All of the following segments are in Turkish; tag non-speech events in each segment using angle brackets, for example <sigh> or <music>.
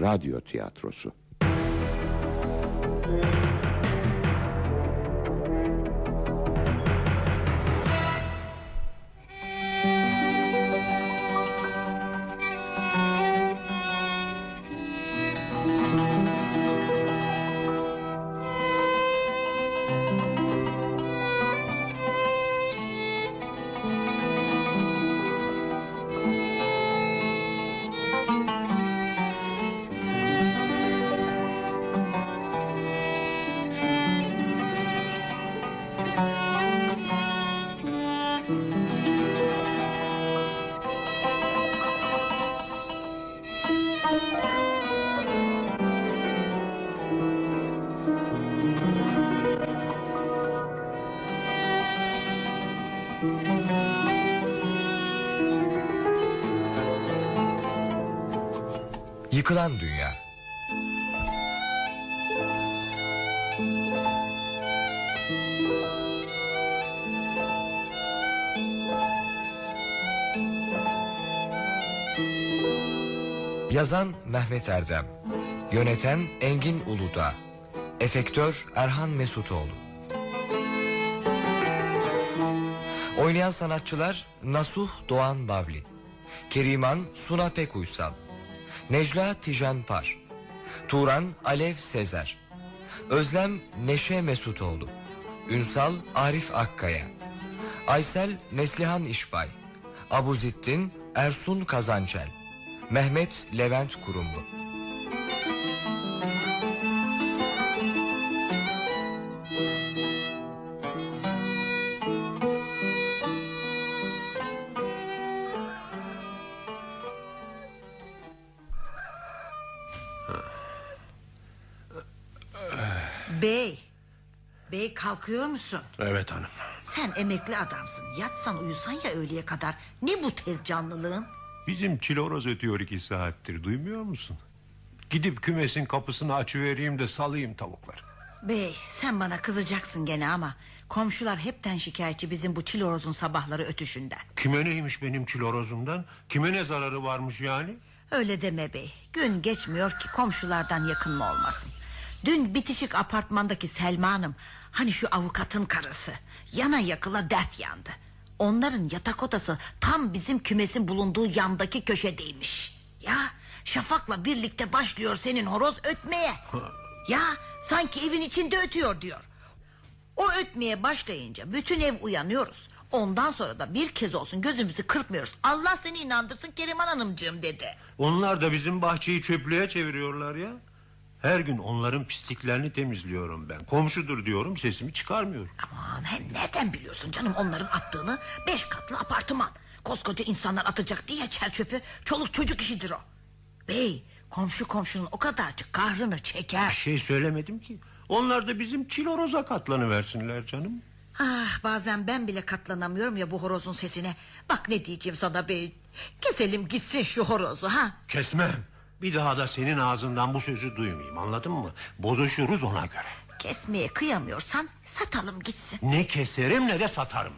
radyo tiyatrosu. Yazan Mehmet Erdem. Yöneten Engin Uludağ Efektör Erhan Mesutoğlu. Oynayan sanatçılar Nasuh Doğan Bavli Keriman Suna Pekuysal Necla Tijan Par Turan Alev Sezer Özlem Neşe Mesutoğlu Ünsal Arif Akkaya Aysel Neslihan İşbay Abuzittin Ersun Kazançel Mehmet Levent Kurumlu Bey. Bey kalkıyor musun? Evet hanım. Sen emekli adamsın. Yatsan uyusan ya öğleye kadar. Ne bu tez canlılığın? Bizim çiloroz ötüyor iki saattir duymuyor musun? Gidip kümesin kapısını açıvereyim de salayım tavukları. Bey sen bana kızacaksın gene ama... ...komşular hepten şikayetçi bizim bu çilorozun sabahları ötüşünden. Kime neymiş benim çilorozumdan? Kime ne zararı varmış yani? Öyle deme bey. Gün geçmiyor ki komşulardan yakınma olmasın. Dün bitişik apartmandaki Selma Hanım... ...hani şu avukatın karısı... ...yana yakıla dert yandı. Onların yatak odası tam bizim kümesin bulunduğu yandaki köşedeymiş. Ya Şafak'la birlikte başlıyor senin horoz ötmeye. ya sanki evin içinde ötüyor diyor. O ötmeye başlayınca bütün ev uyanıyoruz. Ondan sonra da bir kez olsun gözümüzü kırpmıyoruz. Allah seni inandırsın Keriman Hanımcığım dedi. Onlar da bizim bahçeyi çöplüğe çeviriyorlar ya. Her gün onların pisliklerini temizliyorum ben. Komşudur diyorum sesimi çıkarmıyorum. Aman hem nereden biliyorsun canım onların attığını beş katlı apartman. Koskoca insanlar atacak diye çer çöpü çoluk çocuk işidir o. Bey komşu komşunun o kadarcık kahrını Bir çeker. şey söylemedim ki. Onlar da bizim çiloroza katlanıversinler canım. Ah bazen ben bile katlanamıyorum ya bu horozun sesine. Bak ne diyeceğim sana bey. Keselim gitsin şu horozu ha. Kesmem. Bir daha da senin ağzından bu sözü duymayayım anladın mı? Bozuşuruz ona göre. Kesmeye kıyamıyorsan satalım gitsin. Ne keserim ne de satarım.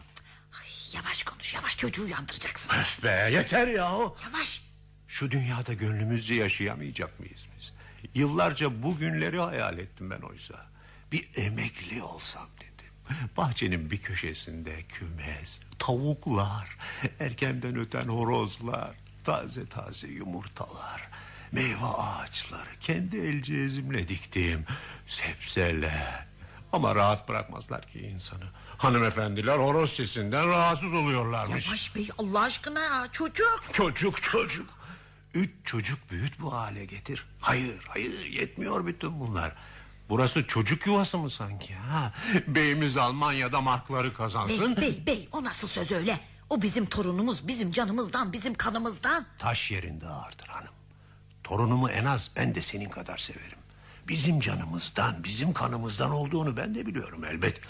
Ay, yavaş konuş yavaş çocuğu uyandıracaksın. Öf be yeter yahu. Yavaş. Şu dünyada gönlümüzce yaşayamayacak mıyız biz? Yıllarca bu günleri hayal ettim ben oysa. Bir emekli olsam dedim. Bahçenin bir köşesinde kümes, tavuklar, erkenden öten horozlar, taze taze yumurtalar, meyve ağaçları, kendi el cihazimle diktiğim sebzeler. Ama rahat bırakmazlar ki insanı. Hanımefendiler horoz sesinden rahatsız oluyorlarmış. Yavaş bey Allah aşkına ya çocuk. Çocuk çocuk. Üç çocuk büyüt bu hale getir. Hayır hayır yetmiyor bütün bunlar. Burası çocuk yuvası mı sanki ha? Beyimiz Almanya'da markları kazansın. Bey bey bey o nasıl söz öyle? O bizim torunumuz bizim canımızdan bizim kanımızdan. Taş yerinde ağırdır hanım. Torunumu en az ben de senin kadar severim. Bizim canımızdan, bizim kanımızdan olduğunu ben de biliyorum elbet.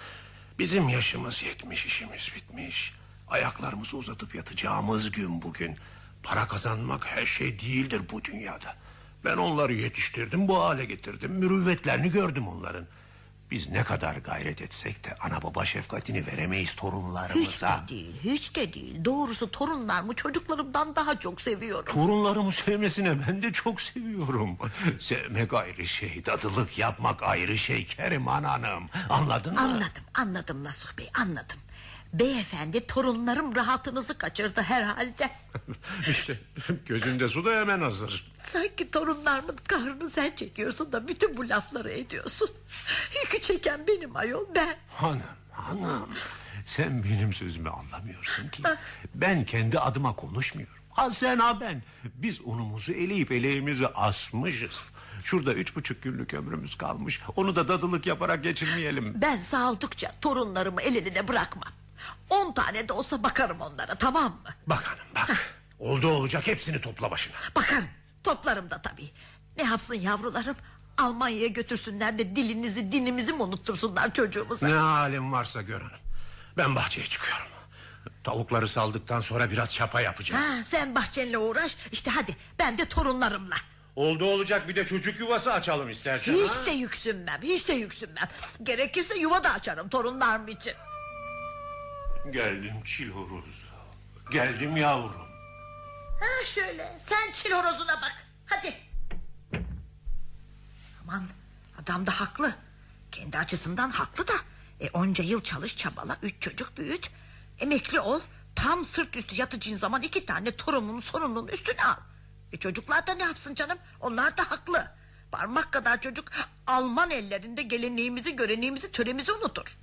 Bizim yaşımız yetmiş, işimiz bitmiş. Ayaklarımızı uzatıp yatacağımız gün bugün. Para kazanmak her şey değildir bu dünyada. Ben onları yetiştirdim, bu hale getirdim. Mürüvvetlerini gördüm onların. Biz ne kadar gayret etsek de ana baba şefkatini veremeyiz Hiç torunlarımıza. de değil, hiç de değil. Doğrusu torunlarımı çocuklarımdan daha çok seviyorum. Torunlarımı sevmesine ben de çok seviyorum. Sevmek ayrı şey, dadılık yapmak ayrı şey Keriman Hanım. Anladın mı? Anladım, anladım Nasuh Bey, anladım. Beyefendi torunlarım rahatınızı kaçırdı herhalde. <laughs> işte gözünde su da hemen hazır. Sanki torunlarımın kahrını sen çekiyorsun da bütün bu lafları ediyorsun. Yükü çeken benim ayol ben. Hanım, hanım. Sen benim sözümü anlamıyorsun ki. Ben kendi adıma konuşmuyorum. Ha sen ha ben. Biz unumuzu eleyip eleğimizi asmışız. Şurada üç buçuk günlük ömrümüz kalmış. Onu da dadılık yaparak geçirmeyelim. Ben sağaldıkça torunlarımı el eline bırakmam. On tane de olsa bakarım onlara tamam mı? Bak hanım bak. Oldu olacak hepsini topla başına. Bakarım toplarım da tabii. Ne yapsın yavrularım? Almanya'ya götürsünler de dilinizi dinimizi mi unuttursunlar çocuğumuza? Ne halim varsa gör hanım. Ben bahçeye çıkıyorum. Tavukları saldıktan sonra biraz çapa yapacağım. Ha, sen bahçenle uğraş işte hadi ben de torunlarımla. Oldu olacak bir de çocuk yuvası açalım istersen. ha? Hiç de yüksünmem hiç de yüksünmem. Gerekirse yuva da açarım torunlarım için. Geldim çiyoruz. Geldim yavrum. Ha şöyle sen çil horozuna bak hadi. Aman adam da haklı. Kendi açısından haklı da. E, onca yıl çalış çabala üç çocuk büyüt. Emekli ol. Tam sırt üstü yatıcın zaman iki tane torunun sorunun üstüne al. E, çocuklar da ne yapsın canım? Onlar da haklı. Parmak kadar çocuk Alman ellerinde geleneğimizi, göreneğimizi, töremizi unutur.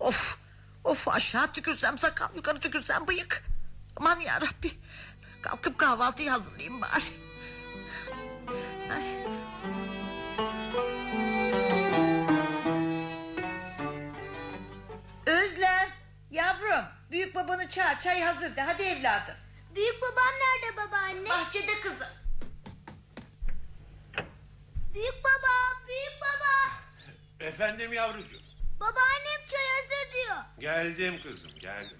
Of, of aşağı tükürsem sakal, yukarı tükürsem bıyık. Aman ya Rabbi. Kalkıp kahvaltıyı hazırlayayım bari. Ay. Özlem, yavrum, büyük babanı çağır, çay hazır de, hadi evladım. Büyük babam nerede babaanne? Bahçede kızım. Büyük baba, büyük baba. Efendim yavrucuğum. Babaannem çay hazır diyor. Geldim kızım geldim.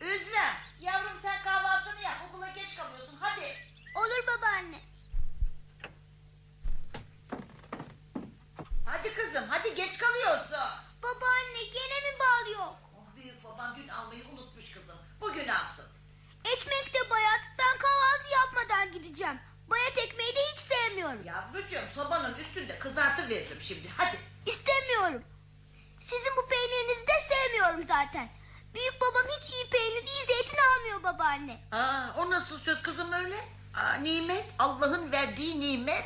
Özlem, yavrum sen kahvaltını yap, okula geç kalıyorsun, hadi. Olur babaanne. Hadi kızım, hadi geç kalıyorsun. Babaanne gene mi bal yok? Oh, büyük baban dün almayı unutmuş kızım, bugün alsın. Ekmek de bayat. Ben kahvaltı yapmadan gideceğim. Bayat ekmeği de hiç sevmiyorum. Yavrucuğum, sobanın üstünde kızartı veririm şimdi, hadi. İstemiyorum. Sizin bu peynirinizi de sevmiyorum zaten. Büyük babam hiç iyi peynir, iyi zeytin almıyor babaanne. Aa, o nasıl söz kızım öyle? Aa, nimet Allah'ın verdiği nimet.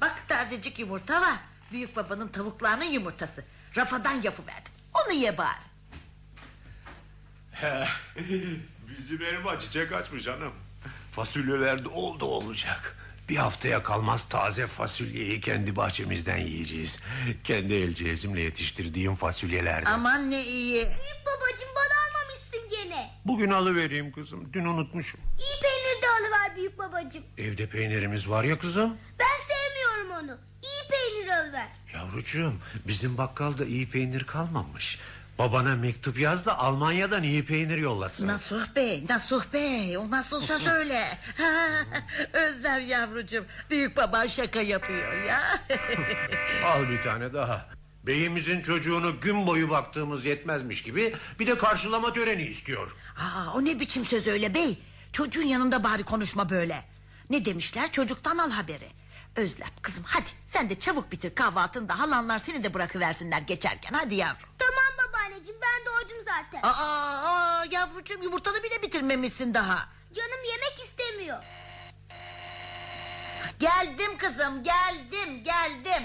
Bak tazecik yumurta var. Büyük babanın tavuklarının yumurtası. Rafadan yapıverdim. Onu ye bari. <laughs> Bizim elma çiçek açmış hanım. Fasulyeler de oldu olacak. Bir haftaya kalmaz taze fasulyeyi kendi bahçemizden yiyeceğiz. Kendi el cihazımla yetiştirdiğim fasulyelerden. Aman ne iyi. Büyük babacığım bana almamışsın gene. Bugün alıvereyim kızım. Dün unutmuşum. İyi peynir de alıver büyük babacığım. Evde peynirimiz var ya kızım. Ben sevmiyorum onu. İyi peynir alıver. Yavrucuğum bizim bakkalda iyi peynir kalmamış. Babana mektup yaz da Almanya'dan iyi peynir yollasın. Nasuh Bey, Nasuh Bey. O nasıl söz öyle? Özlem yavrucuğum. Büyük baban şaka yapıyor ya. <laughs> Al bir tane daha. Beyimizin çocuğunu gün boyu baktığımız yetmezmiş gibi bir de karşılama töreni istiyor. Aa, o ne biçim söz öyle bey? Çocuğun yanında bari konuşma böyle. Ne demişler çocuktan al haberi. Özlem kızım hadi sen de çabuk bitir kahvaltını da halanlar seni de bırakıversinler geçerken hadi yavrum. Tamam babaanneciğim ben doydum zaten. Aa, aa yavrucuğum yumurtanı bile bitirmemişsin daha. Canım yemek istemiyor. Geldim kızım geldim geldim.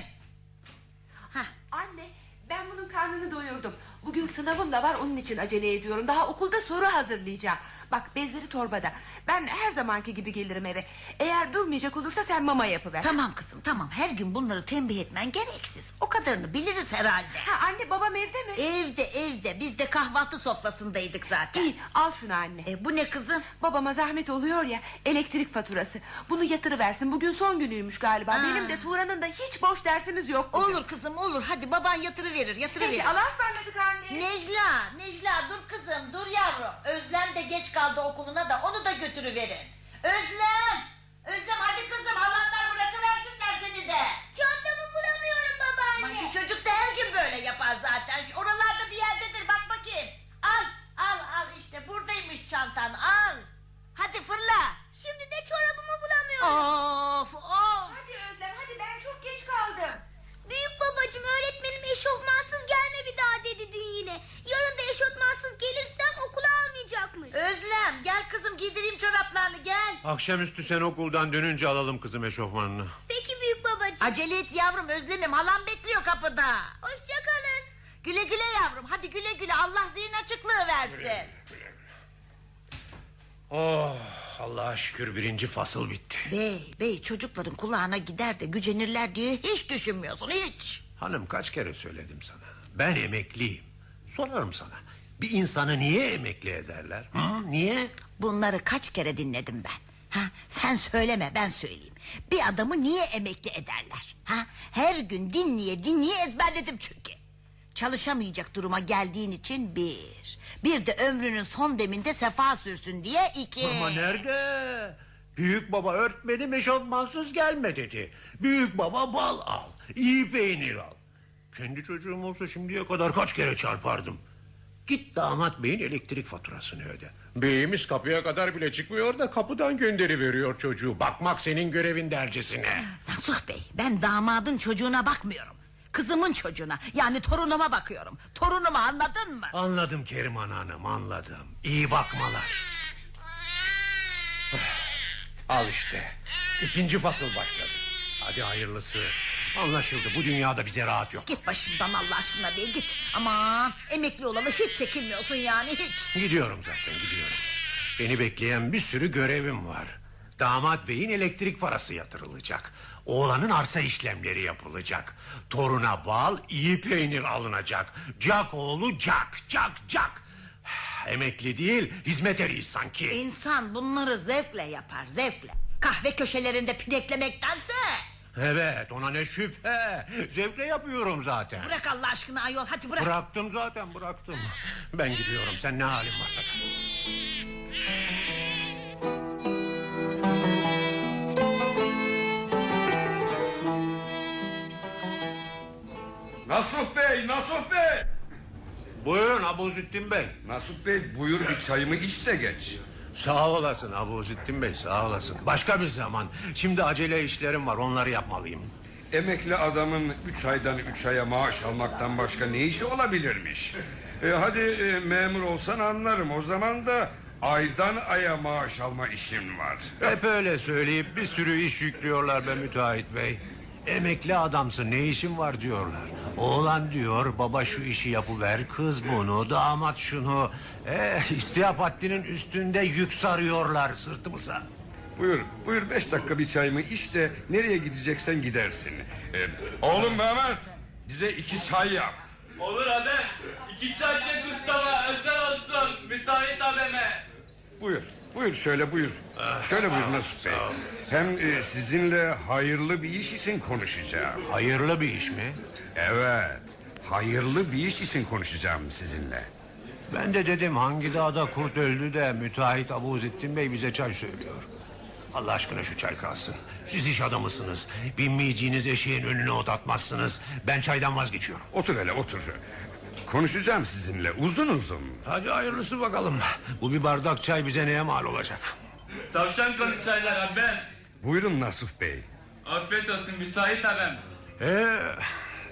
Hah, Anne ben bunun karnını doyurdum. Bugün sınavım da var onun için acele ediyorum. Daha okulda soru hazırlayacağım. Bak bezleri torbada. Ben her zamanki gibi gelirim eve. Eğer durmayacak olursa sen mama yapıver. tamam kızım tamam her gün bunları tembih etmen gereksiz. O kadarını biliriz herhalde. Ha anne babam evde mi? Evde evde biz de kahvaltı sofrasındaydık zaten. İyi al şunu anne. E, bu ne kızım? Babama zahmet oluyor ya elektrik faturası. Bunu yatırıversin. Bugün son günüymüş galiba. Aa. Benim de Turan'ın da hiç boş dersimiz yok bugün. Olur kızım olur hadi baban yatırıverir yatırıverir. Peki Allah'a ısmarladık anne. Necla Necla dur kızım dur yavrum. Özlem de geç kaldı kaldı okuluna da onu da götürüverin. Özlem! Özlem hadi kızım Allah'tan bırakıversinler seni de. Çantamı bulamıyorum babaanne. Bak, çocuk da her gün böyle yapar zaten. Oralarda bir yerdedir bak bakayım. Al al al işte buradaymış çantan al. Hadi fırla. Şimdi de çorabımı bulamıyorum. Of of. Hadi Özlem hadi ben çok geç kaldım. Büyük babacım öğretmenim eşofmansız gelme bir daha dedi dün yine. Yarın da eşofmansız gelirsem okula almayacakmış. Özlem gel kızım giydireyim çoraplarını gel. Akşamüstü sen okuldan dönünce alalım kızım eşofmanını. Peki büyük babacım. Acele et yavrum Özlem'im halam bekliyor kapıda. Hoşçakalın. Güle güle yavrum hadi güle güle Allah zihin açıklığı versin. Güle güle. Oh Allah'a şükür birinci fasıl bitti. Bey bey çocukların kulağına gider de gücenirler diye hiç düşünmüyorsun hiç. Hanım kaç kere söyledim sana. Ben emekliyim. Sorarım sana. Bir insanı niye emekli ederler? Hı? Niye? Bunları kaç kere dinledim ben. Ha, sen söyleme ben söyleyeyim. Bir adamı niye emekli ederler? Ha, her gün dinleye dinleye ezberledim çünkü. Çalışamayacak duruma geldiğin için bir. Bir de ömrünün son deminde sefa sürsün diye iki. Ama nerede? Büyük baba örtmenim eşofmansız gelme dedi. Büyük baba bal al. iyi peynir al. Kendi çocuğum olsa şimdiye kadar kaç kere çarpardım. Git damat beyin elektrik faturasını öde. Beyimiz kapıya kadar bile çıkmıyor da kapıdan gönderi veriyor çocuğu. Bakmak senin görevin dercesine. Nasuh Bey ben damadın çocuğuna bakmıyorum. Kızımın çocuğuna yani torunuma bakıyorum. Torunumu anladın mı? Anladım Keriman Hanım anladım. İyi bakmalar. <sighs> Al işte. İkinci fasıl başladı. Hadi hayırlısı. Anlaşıldı bu dünyada bize rahat yok. Git başımdan Allah aşkına bey git. Aman emekli olalı hiç çekinmiyorsun yani hiç. Gidiyorum zaten gidiyorum. Beni bekleyen bir sürü görevim var. Damat beyin elektrik parası yatırılacak. Oğlanın arsa işlemleri yapılacak. Toruna bal, iyi peynir alınacak. Cak oğlu cak, cak, cak. <sighs> Emekli değil, hizmet eriyiz sanki. İnsan bunları zevkle yapar zevkle. Kahve köşelerinde pineklemektense. Evet, ona ne şüphe. Zevkle yapıyorum zaten. Bırak Allah aşkına ayol hadi bırak. Bıraktım zaten, bıraktım. Ben gidiyorum, sen ne halin varsa. Nasuh Bey, Nasuh Bey. Buyurun Abuzüttin Bey. Nasuh Bey buyur bir çayımı iç de geç. Sağ olasın Abuzüttin Bey sağ olasın. Başka bir zaman. Şimdi acele işlerim var onları yapmalıyım. Emekli adamın üç aydan üç aya maaş almaktan başka ne işi olabilirmiş? E, hadi e, memur olsan anlarım. O zaman da aydan aya maaş alma işin var. Hep öyle söyleyip bir sürü iş yüklüyorlar be müteahhit bey. Emekli adamsın ne işin var diyorlar. Oğlan diyor baba şu işi yapıver kız bunu damat şunu. Eh, istihap haddinin üstünde yük sarıyorlar sırtımıza. Buyur, buyur beş dakika bir çayımı iç de nereye gideceksen gidersin. E, oğlum Mehmet bize iki çay yap. Olur abi. İki çay çek Mustafa özel olsun. Müteahhit abime. Buyur, buyur şöyle buyur. Şöyle buyur Nasuh Bey. Hem e, sizinle hayırlı bir iş için konuşacağım. Hayırlı bir iş mi? Evet, hayırlı bir iş için konuşacağım sizinle. Ben de dedim hangi dağda kurt öldü de müteahhit Abuzettin Bey bize çay söylüyor. Allah aşkına şu çay kalsın. Siz iş adamısınız. Binmeyeceğiniz eşeğin önüne ot atmazsınız. Ben çaydan vazgeçiyorum. Otur hele otur. Konuşacağım sizinle uzun uzun. Hadi hayırlısı bakalım. Bu bir bardak çay bize neye mal olacak? Tavşan kanı çaylar abi. Buyurun Nasuh Bey. Afiyet olsun müteahhit abim. Ee,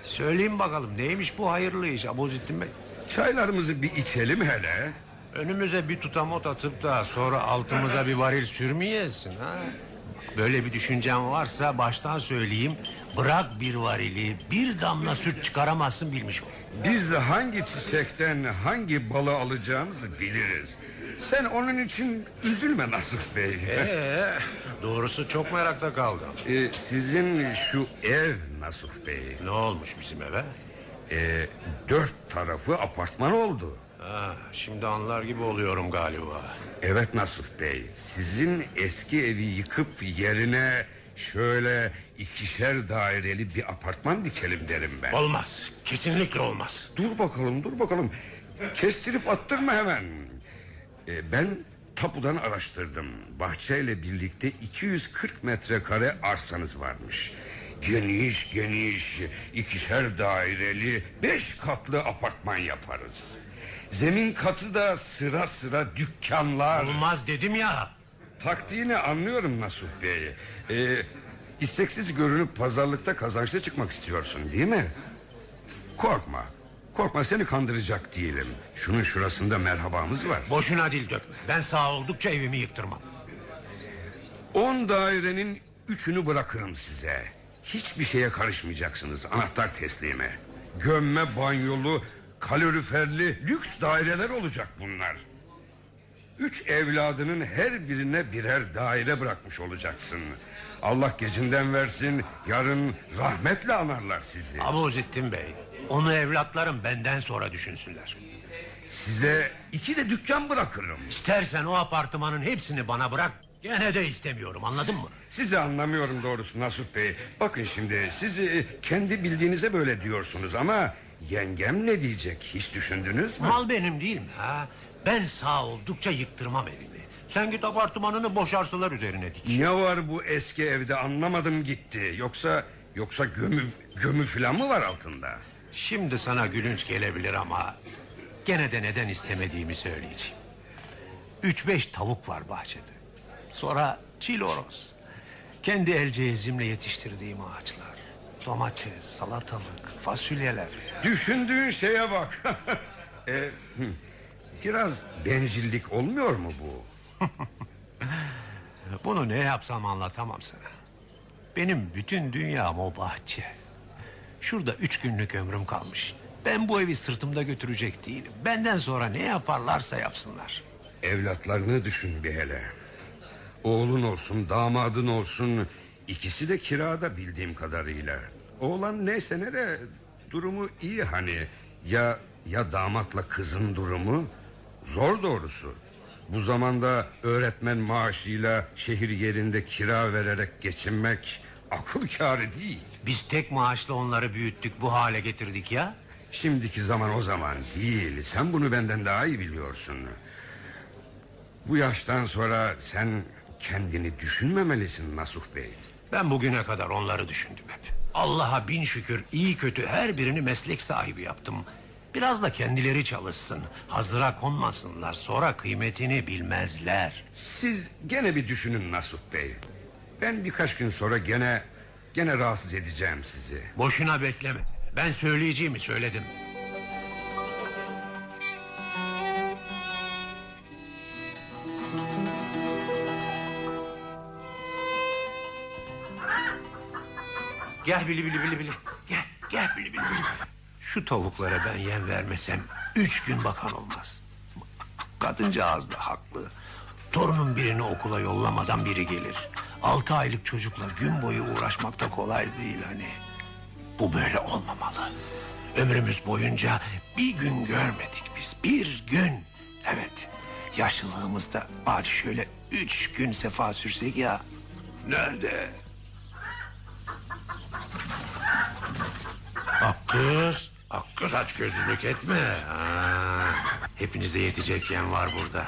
söyleyin bakalım neymiş bu hayırlı iş Abuzettin Bey? Çaylarımızı bir içelim hele. Önümüze bir tutam ot atıp da sonra altımıza bir varil sürmeyesin ha? Böyle bir düşüncen varsa baştan söyleyeyim. Bırak bir varili bir damla süt çıkaramazsın bilmiş ol. Biz hangi çiçekten hangi balı alacağımızı biliriz. Sen onun için üzülme Nasuh Bey. Ee, doğrusu çok merakta kaldım. Ee, sizin şu ev Nasuh Bey. Ne olmuş bizim eve? Ee, dört tarafı apartman oldu. Ha, şimdi anlar gibi oluyorum galiba. Evet Nasuh Bey, sizin eski evi yıkıp yerine şöyle ikişer daireli bir apartman dikelim derim ben. Olmaz, kesinlikle olmaz. Dur bakalım, dur bakalım. Kestirip attırma hemen. Ee, ben tapudan araştırdım. Bahçeyle birlikte 240 metrekare arsanız varmış. Geniş geniş ikişer daireli beş katlı apartman yaparız. Zemin katı da sıra sıra dükkanlar. Olmaz dedim ya. Taktiğini anlıyorum Nasuh Bey. Ee, isteksiz görünüp pazarlıkta kazançlı çıkmak istiyorsun değil mi? Korkma. Korkma seni kandıracak değilim. Şunun şurasında merhabamız var. Boşuna dil dök. Ben sağ oldukça evimi yıktırmam. On dairenin üçünü bırakırım size. Hiçbir şeye karışmayacaksınız. Anahtar teslime. Gömme banyolu, kaloriferli lüks daireler olacak bunlar. Üç evladının her birine birer daire bırakmış olacaksın. Allah gecinden versin, yarın rahmetle anarlar sizi. Abuzettin Bey, onu evlatlarım benden sonra düşünsünler. Size iki de dükkan bırakırım. İstersen o apartmanın hepsini bana bırak. Gene de istemiyorum anladın mı? Sizi anlamıyorum doğrusu Nasuh Bey. Bakın şimdi sizi kendi bildiğinize böyle diyorsunuz ama... ...yengem ne diyecek hiç düşündünüz mü? Mal benim değil mi ha? Ben sağ oldukça yıktırmam evimi. Sen git apartmanını boşarsalar üzerine dik. Ne var bu eski evde anlamadım gitti. Yoksa yoksa gömü gömü falan mı var altında? Şimdi sana gülünç gelebilir ama... ...gene de neden istemediğimi söyleyeceğim. Üç beş tavuk var bahçede. Sonra çiloroz. Kendi el cehizimle yetiştirdiğim ağaçlar. Domates, salatalık, fasulyeler. Düşündüğün şeye bak. <laughs> E, biraz bencillik olmuyor mu bu? <laughs> Bunu ne yapsam anlatamam sana. Benim bütün dünyam o bahçe. Şurada üç günlük ömrüm kalmış. Ben bu evi sırtımda götürecek değilim. Benden sonra ne yaparlarsa yapsınlar. Evlatlarını düşün bir hele. Oğlun olsun, damadın olsun... ...ikisi de kirada bildiğim kadarıyla. Oğlan neyse ne de durumu iyi hani. Ya ya damatla kızın durumu zor doğrusu. Bu zamanda öğretmen maaşıyla şehir yerinde kira vererek geçinmek akıl kârı değil. Biz tek maaşla onları büyüttük bu hale getirdik ya. Şimdiki zaman o zaman değil. Sen bunu benden daha iyi biliyorsun. Bu yaştan sonra sen kendini düşünmemelisin Nasuh Bey. Ben bugüne kadar onları düşündüm hep. Allah'a bin şükür iyi kötü her birini meslek sahibi yaptım. Biraz da kendileri çalışsın. Hazıra konmasınlar sonra kıymetini bilmezler. Siz gene bir düşünün Nasuh Bey. Ben birkaç gün sonra gene gene rahatsız edeceğim sizi. Boşuna bekleme. Ben söyleyeceğimi söyledim. Gel bili bili bili bili. Gel gel bili bili bili. Şu tavuklara ben yem vermesem üç gün bakan olmaz. Kadıncağız da haklı. Torunun birini okula yollamadan biri gelir. Altı aylık çocukla gün boyu uğraşmak da kolay değil hani. Bu böyle olmamalı. Ömrümüz boyunca bir gün görmedik biz. Bir gün. Evet. Yaşlılığımızda bari şöyle üç gün sefa sürsek ya. Nerede? Akkız. Akkız aç gözlülük etme. Hepinize yetecek yem var burada.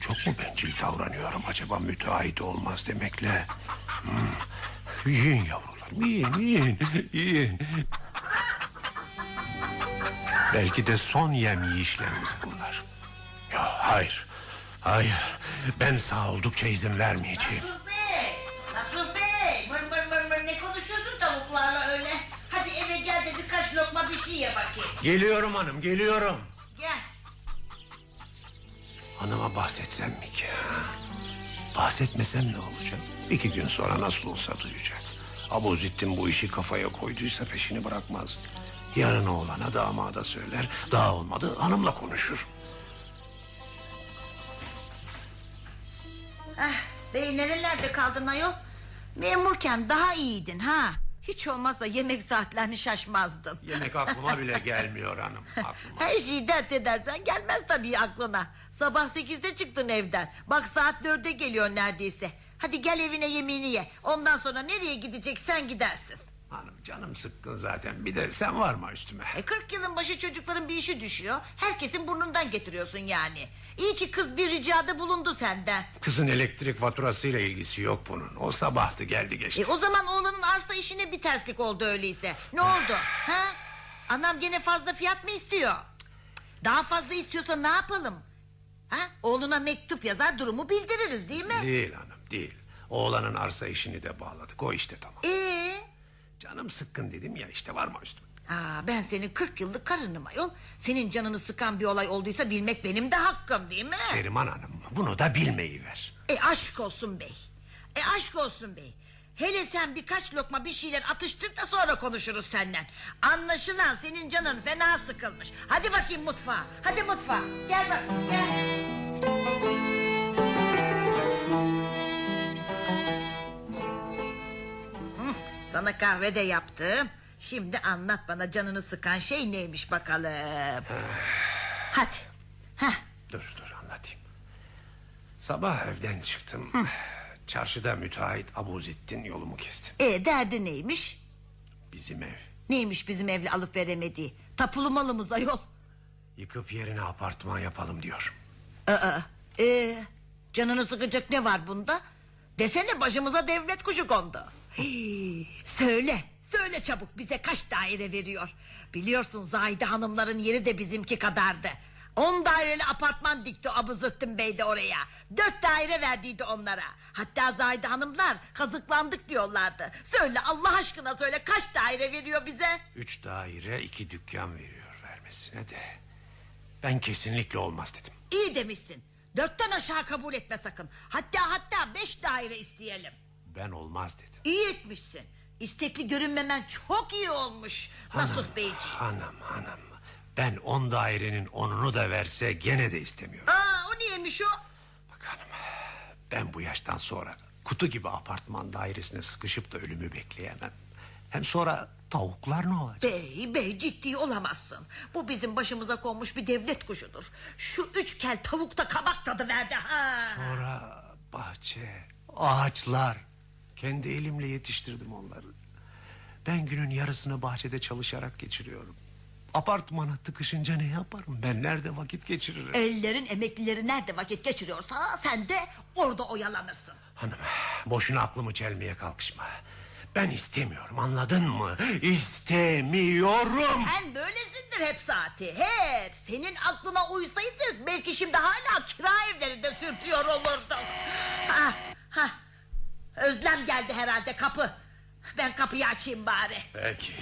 Çok mu bencil davranıyorum acaba müteahhit olmaz demekle? Hmm. Yiyin yavrular yiyin yiyin yiyin. Belki de son yem yiyişlerimiz bunlar. Ya hayır. Hayır. Ben sağ oldukça izin vermeyeceğim. Lokma bir şey ye bakayım. Geliyorum hanım geliyorum. Gel. Hanıma bahsetsem mi ki? Bahsetmesem ne olacak? İki gün sonra nasıl olsa duyacak. Abuzittin bu işi kafaya koyduysa peşini bırakmaz. Yarın oğlana damada söyler. Daha olmadı hanımla konuşur. Ah, bey nerelerde kaldın ayol? Memurken daha iyiydin ha. Hiç olmazsa yemek saatlerini şaşmazdın. Yemek aklıma bile gelmiyor hanım. <laughs> Aklıma. Her şeyi dert edersen gelmez tabii aklına. Sabah sekizde çıktın evden. Bak saat dörde geliyor neredeyse. Hadi gel evine yemeğini ye. Ondan sonra nereye gideceksen gidersin. Canım sıkkın zaten. Bir de sen varma üstüme. E 40 yılın başı çocukların bir işi düşüyor. Herkesin burnundan getiriyorsun yani. İyi ki kız bir ricada bulundu senden. Kızın elektrik faturasıyla ilgisi yok bunun. O sabahtı geldi geçti. E o zaman oğlanın arsa işine bir terslik oldu öyleyse. Ne oldu? Ha? Anam gene fazla fiyat mı istiyor? Daha fazla istiyorsa ne yapalım? Ha? Oğluna mektup yazar durumu bildiririz değil mi? Değil hanım değil. Oğlanın arsa işini de bağladık. O işte tamam. Ee? Canım sıkkın dedim ya işte varma üstüme. Aa, ben senin 40 yıllık karınım ayol. Senin canını sıkan bir olay olduysa bilmek benim de hakkım değil mi? Neriman Hanım bunu da bilmeyi ver. E aşk olsun bey. E aşk olsun bey. Hele sen birkaç lokma bir şeyler atıştır da sonra konuşuruz senden. Anlaşılan senin canın fena sıkılmış. Hadi bakayım mutfağa. Hadi mutfağa. Gel bak gel. Sana kahve de yaptım. Şimdi anlat bana canını sıkan şey neymiş bakalım. <sighs> Hadi. Heh. Dur dur anlatayım. Sabah evden çıktım. <sighs> Çarşıda müteahhit Abuzettin yolumu kesti. E derdi neymiş? Bizim ev. Neymiş bizim evle alıp veremediği? Tapulu malımız ayol. Yıkıp yerine apartman yapalım diyor. Aa, e, canını sıkacak ne var bunda? Desene başımıza devlet kuşu kondu. Hii, söyle, söyle çabuk bize kaç daire veriyor? Biliyorsun Zahide hanımların yeri de bizimki kadardı. On daireli apartman dikti Abuzettin Bey de oraya. Dört daire verdiydi onlara. Hatta Zahide hanımlar kazıklandık diyorlardı. Söyle Allah aşkına söyle kaç daire veriyor bize? Üç daire iki dükkan veriyor vermesine de. Ben kesinlikle olmaz dedim. İyi demişsin. Dörtten aşağı kabul etme sakın. Hatta hatta beş daire isteyelim. Ben olmaz dedim. İyi etmişsin. İstekli görünmemen çok iyi olmuş. Nasuh Beyciğim. Hanım hanım. Ben on dairenin onunu da verse gene de istemiyorum. Aa, o niyeymiş o? Bak hanım ben bu yaştan sonra kutu gibi apartman dairesine sıkışıp da ölümü bekleyemem. Hem sonra tavuklar ne olacak? Bey bey ciddi olamazsın. Bu bizim başımıza konmuş bir devlet kuşudur. Şu üç kel tavukta kabak tadı verdi ha. Sonra bahçe, ağaçlar. Kendi elimle yetiştirdim onları. Ben günün yarısını bahçede çalışarak geçiriyorum. Apartmana tıkışınca ne yaparım? Ben nerede vakit geçiririm? Ellerin emeklileri nerede vakit geçiriyorsa sen de orada oyalanırsın. Hanım boşuna aklımı çelmeye kalkışma. Ben istemiyorum anladın mı? İstemiyorum. Sen böylesindir hep saati hep. Senin aklına uysaydık belki şimdi hala kira evlerinde sürtüyor olurduk. Ha, ha. Özlem geldi herhalde kapı. Ben kapıyı açayım bari. Peki.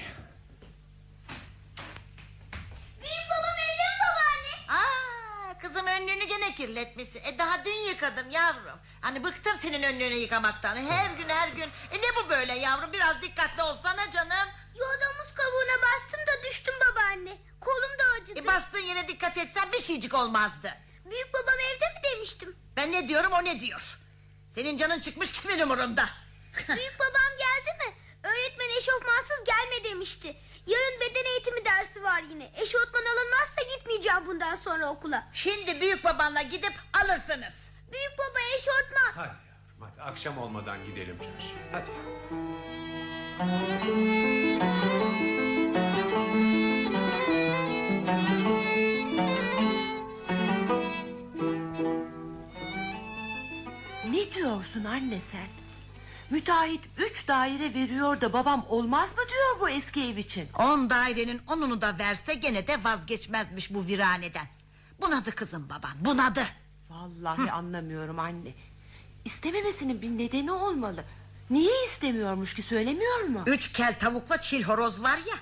Büyük babam evde mi babaanne? Aa, kızım önlüğünü gene kirletmişsin. E daha dün yıkadım yavrum. Hani bıktım senin önlüğünü yıkamaktan. Her gün her gün. E ne bu böyle yavrum? Biraz dikkatli olsana canım. Yolda muz kabuğuna bastım da düştüm babaanne. Kolum da acıdı. E bastığın yere dikkat etsen bir şeycik olmazdı. Büyük babam evde mi demiştim. Ben ne diyorum o ne diyor. Senin canın çıkmış kimin umurunda? <laughs> Büyük babam geldi mi? Öğretmen eşofmansız gelme demişti. Yarın beden eğitimi dersi var yine. Eşofman alınmazsa gitmeyeceğim bundan sonra okula. Şimdi büyük babanla gidip alırsınız. Büyük baba eşortman. Hadi yavrum hadi akşam olmadan gidelim çarşıya. Hadi. Ne diyorsun anne sen? Müteahhit üç daire veriyor da babam olmaz mı diyor bu eski ev için? On dairenin onunu da verse gene de vazgeçmezmiş bu viraneden. Bunadı kızım baban bunadı. Vallahi anlamıyorum anne. İstememesinin bir nedeni olmalı. Niye istemiyormuş ki söylemiyor mu? Üç kel tavukla çil horoz var ya.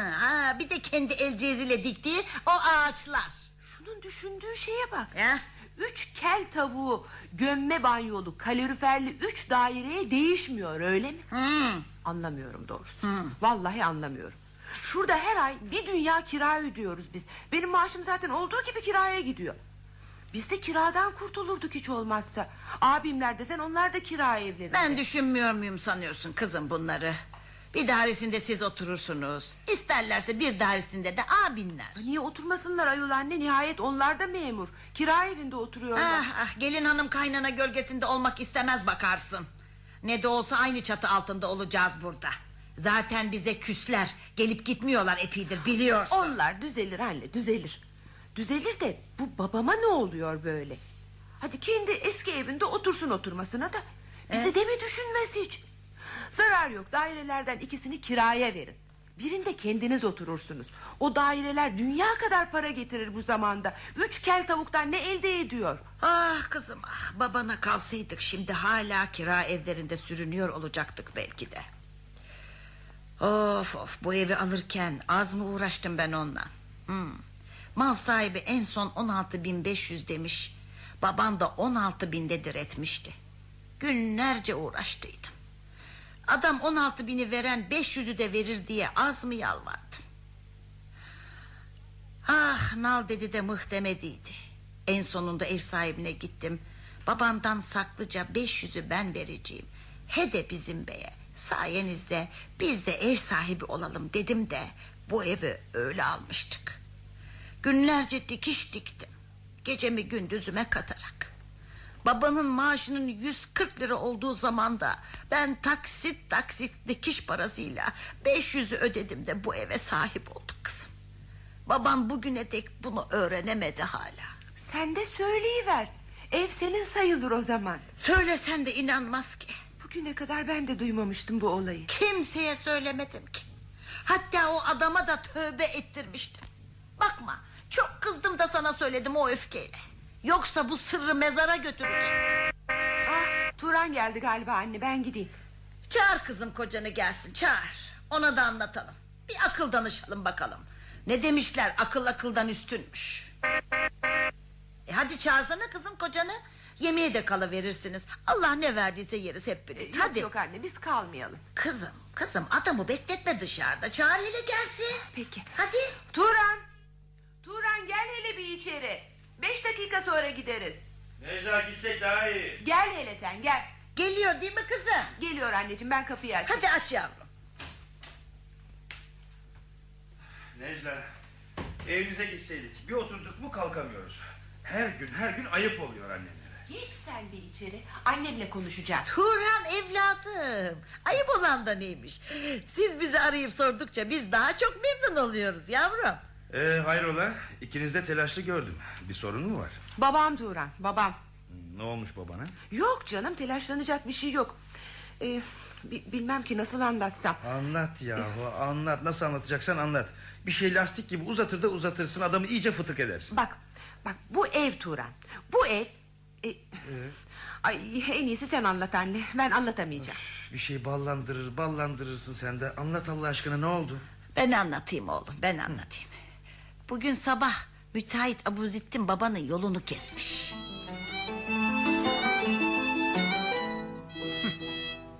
Ha, bir de kendi el ceziyle diktiği o ağaçlar. Şunun düşündüğü şeye bak. Ya. Üç kel tavuğu gömme banyolu kaloriferli üç daireye değişmiyor öyle mi? Hmm. Anlamıyorum doğrusu. Vallahi anlamıyorum. Şurada her ay bir dünya kira ödüyoruz biz. Benim maaşım zaten olduğu gibi kiraya gidiyor. Biz de kiradan kurtulurduk hiç olmazsa. Abimler desen onlar da kira evlerinde. Ben düşünmüyor muyum sanıyorsun kızım bunları? Bir dairesinde siz oturursunuz. İsterlerse bir dairesinde de abinler. Niye oturmasınlar ayol anne? Nihayet onlar da memur. Kira evinde oturuyorlar. Ah, ah, gelin hanım kaynana gölgesinde olmak istemez bakarsın. Ne de olsa aynı çatı altında olacağız burada. Zaten bize küsler. Gelip gitmiyorlar epidir biliyorsun. Onlar düzelir anne düzelir. Düzelir de bu babama ne oluyor böyle? Hadi kendi eski evinde otursun oturmasına da. Bizi de mi düşünmez hiç? Zarar yok dairelerden ikisini kiraya verin. Birinde kendiniz oturursunuz. O daireler dünya kadar para getirir bu zamanda. Üç kel tavuktan ne elde ediyor? Ah kızım ah babana kalsaydık şimdi hala kira evlerinde sürünüyor olacaktık belki de. Of of bu evi alırken az mı uğraştım ben ondan. Hmm. Mal sahibi en son 16.500 demiş. Baban da 16 binde diretmişti. Günlerce uğraştıydım. Adam 16 bini veren 500'ü de verir diye az mı yalvardım? Ah nal dedi de mıh demediydi. En sonunda ev sahibine gittim. Babandan saklıca 500'ü ben vereceğim. He de bizim beye. Sayenizde biz de ev sahibi olalım dedim de bu evi öyle almıştık. Günlerce dikiş diktim. Gecemi gündüzüme katarak. Babanın maaşının 140 lira olduğu zaman da ben taksit taksit dikiş parasıyla 500'ü ödedim de bu eve sahip olduk kızım. Babam bugüne dek bunu öğrenemedi hala. Sen de söyleyiver. Ev senin sayılır o zaman. Söylesen de inanmaz ki. Bugüne kadar ben de duymamıştım bu olayı. Kimseye söylemedim ki. Hatta o adama da tövbe ettirmiştim. Bakma çok kızdım da sana söyledim o öfkeyle. Yoksa bu sırrı mezara götürecek. Ah, Turan geldi galiba anne ben gideyim. Çağır kızım kocanı gelsin çağır. Ona da anlatalım. Bir akıl danışalım bakalım. Ne demişler akıl akıldan üstünmüş. E hadi çağırsana kızım kocanı. Yemeğe de kalıverirsiniz. Allah ne verdiyse yeriz hep birlikte. Yok Hadi. yok anne biz kalmayalım. Kızım kızım adamı bekletme dışarıda. Çağır hele gelsin. Peki. Hadi. Turan. Turan gel hele bir içeri. Beş dakika sonra gideriz. Necla gitsek daha iyi. Gel hele sen gel. Geliyor değil mi kızım? Geliyor anneciğim ben kapıyı aç. Hadi aç yavrum. Necla evimize gitseydik bir oturduk mu kalkamıyoruz. Her gün her gün ayıp oluyor annemlere. Geç sen de içeri. Annemle konuşacağız. Turan evladım. Ayıp olan da neymiş? Siz bizi arayıp sordukça biz daha çok memnun oluyoruz yavrum. Ee, hayrola ikiniz de telaşlı gördüm. Bir sorun mu var? Babam Turan babam. Ne olmuş babana? Yok canım telaşlanacak bir şey yok. Ee, bi- bilmem ki nasıl anlatsam. Anlat yahu anlat nasıl anlatacaksan anlat. Bir şey lastik gibi uzatır da uzatırsın adamı iyice fıtık edersin. Bak bak bu ev Turan. Bu ev... e, Ay en iyisi sen anlat anne. Ben anlatamayacağım. Bir şey ballandırır ballandırırsın sen de. Anlat Allah aşkına ne oldu? Ben anlatayım oğlum ben anlatayım. Bugün sabah müteahhit Abuzittin babanın yolunu kesmiş.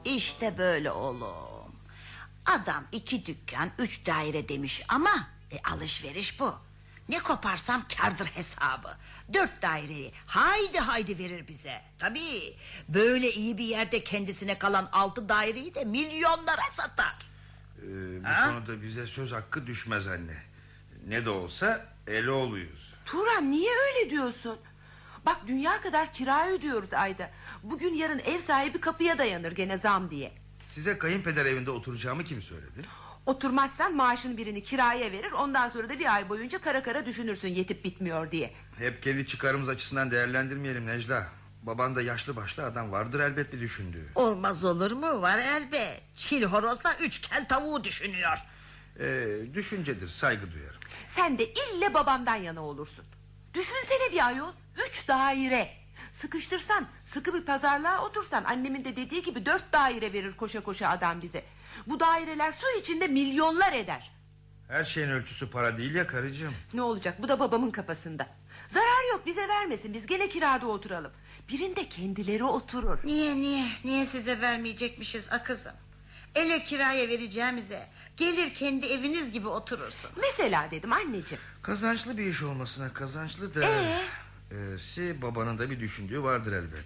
işte böyle oğlum. Adam iki dükkan üç daire demiş ama e, alışveriş bu. Ne koparsam kardır hesabı. Dört daireyi haydi haydi verir bize. Tabii böyle iyi bir yerde kendisine kalan altı daireyi de milyonlara satar. Ee, bu Ha? konuda bize söz hakkı düşmez anne. Ne de olsa Eloğlu'yuz. Turan niye öyle diyorsun? Bak dünya kadar kira ödüyoruz ayda. Bugün yarın ev sahibi kapıya dayanır gene zam diye. Size kayınpeder evinde oturacağımı kim söyledi? Oturmazsan maaşın birini kiraya verir. Ondan sonra da bir ay boyunca kara kara düşünürsün yetip bitmiyor diye. Hep kendi çıkarımız açısından değerlendirmeyelim Necla. Baban da yaşlı başlı adam vardır elbet bir düşündüğü. Olmaz olur mu? Var elbet. Çil horozla üç kel tavuğu düşünüyor. Ee, düşüncedir saygı duyarım. Sen de ille babamdan yana olursun. Düşünsene bir ayol. Üç daire. Sıkıştırsan sıkı bir pazarlığa otursan annemin de dediği gibi dört daire verir koşa koşa adam bize. Bu daireler su içinde milyonlar eder. Her şeyin ölçüsü para değil ya karıcığım. Ne olacak bu da babamın kafasında. Zarar yok bize vermesin biz gene kirada oturalım. Birinde kendileri oturur. Niye niye? Niye size vermeyecekmişiz akızım? Ele kiraya vereceğimize gelir kendi eviniz gibi oturursun. Mesela dedim anneciğim. Kazançlı bir iş olmasına kazançlı da... Ee? Ee, si babanın da bir düşündüğü vardır elbet.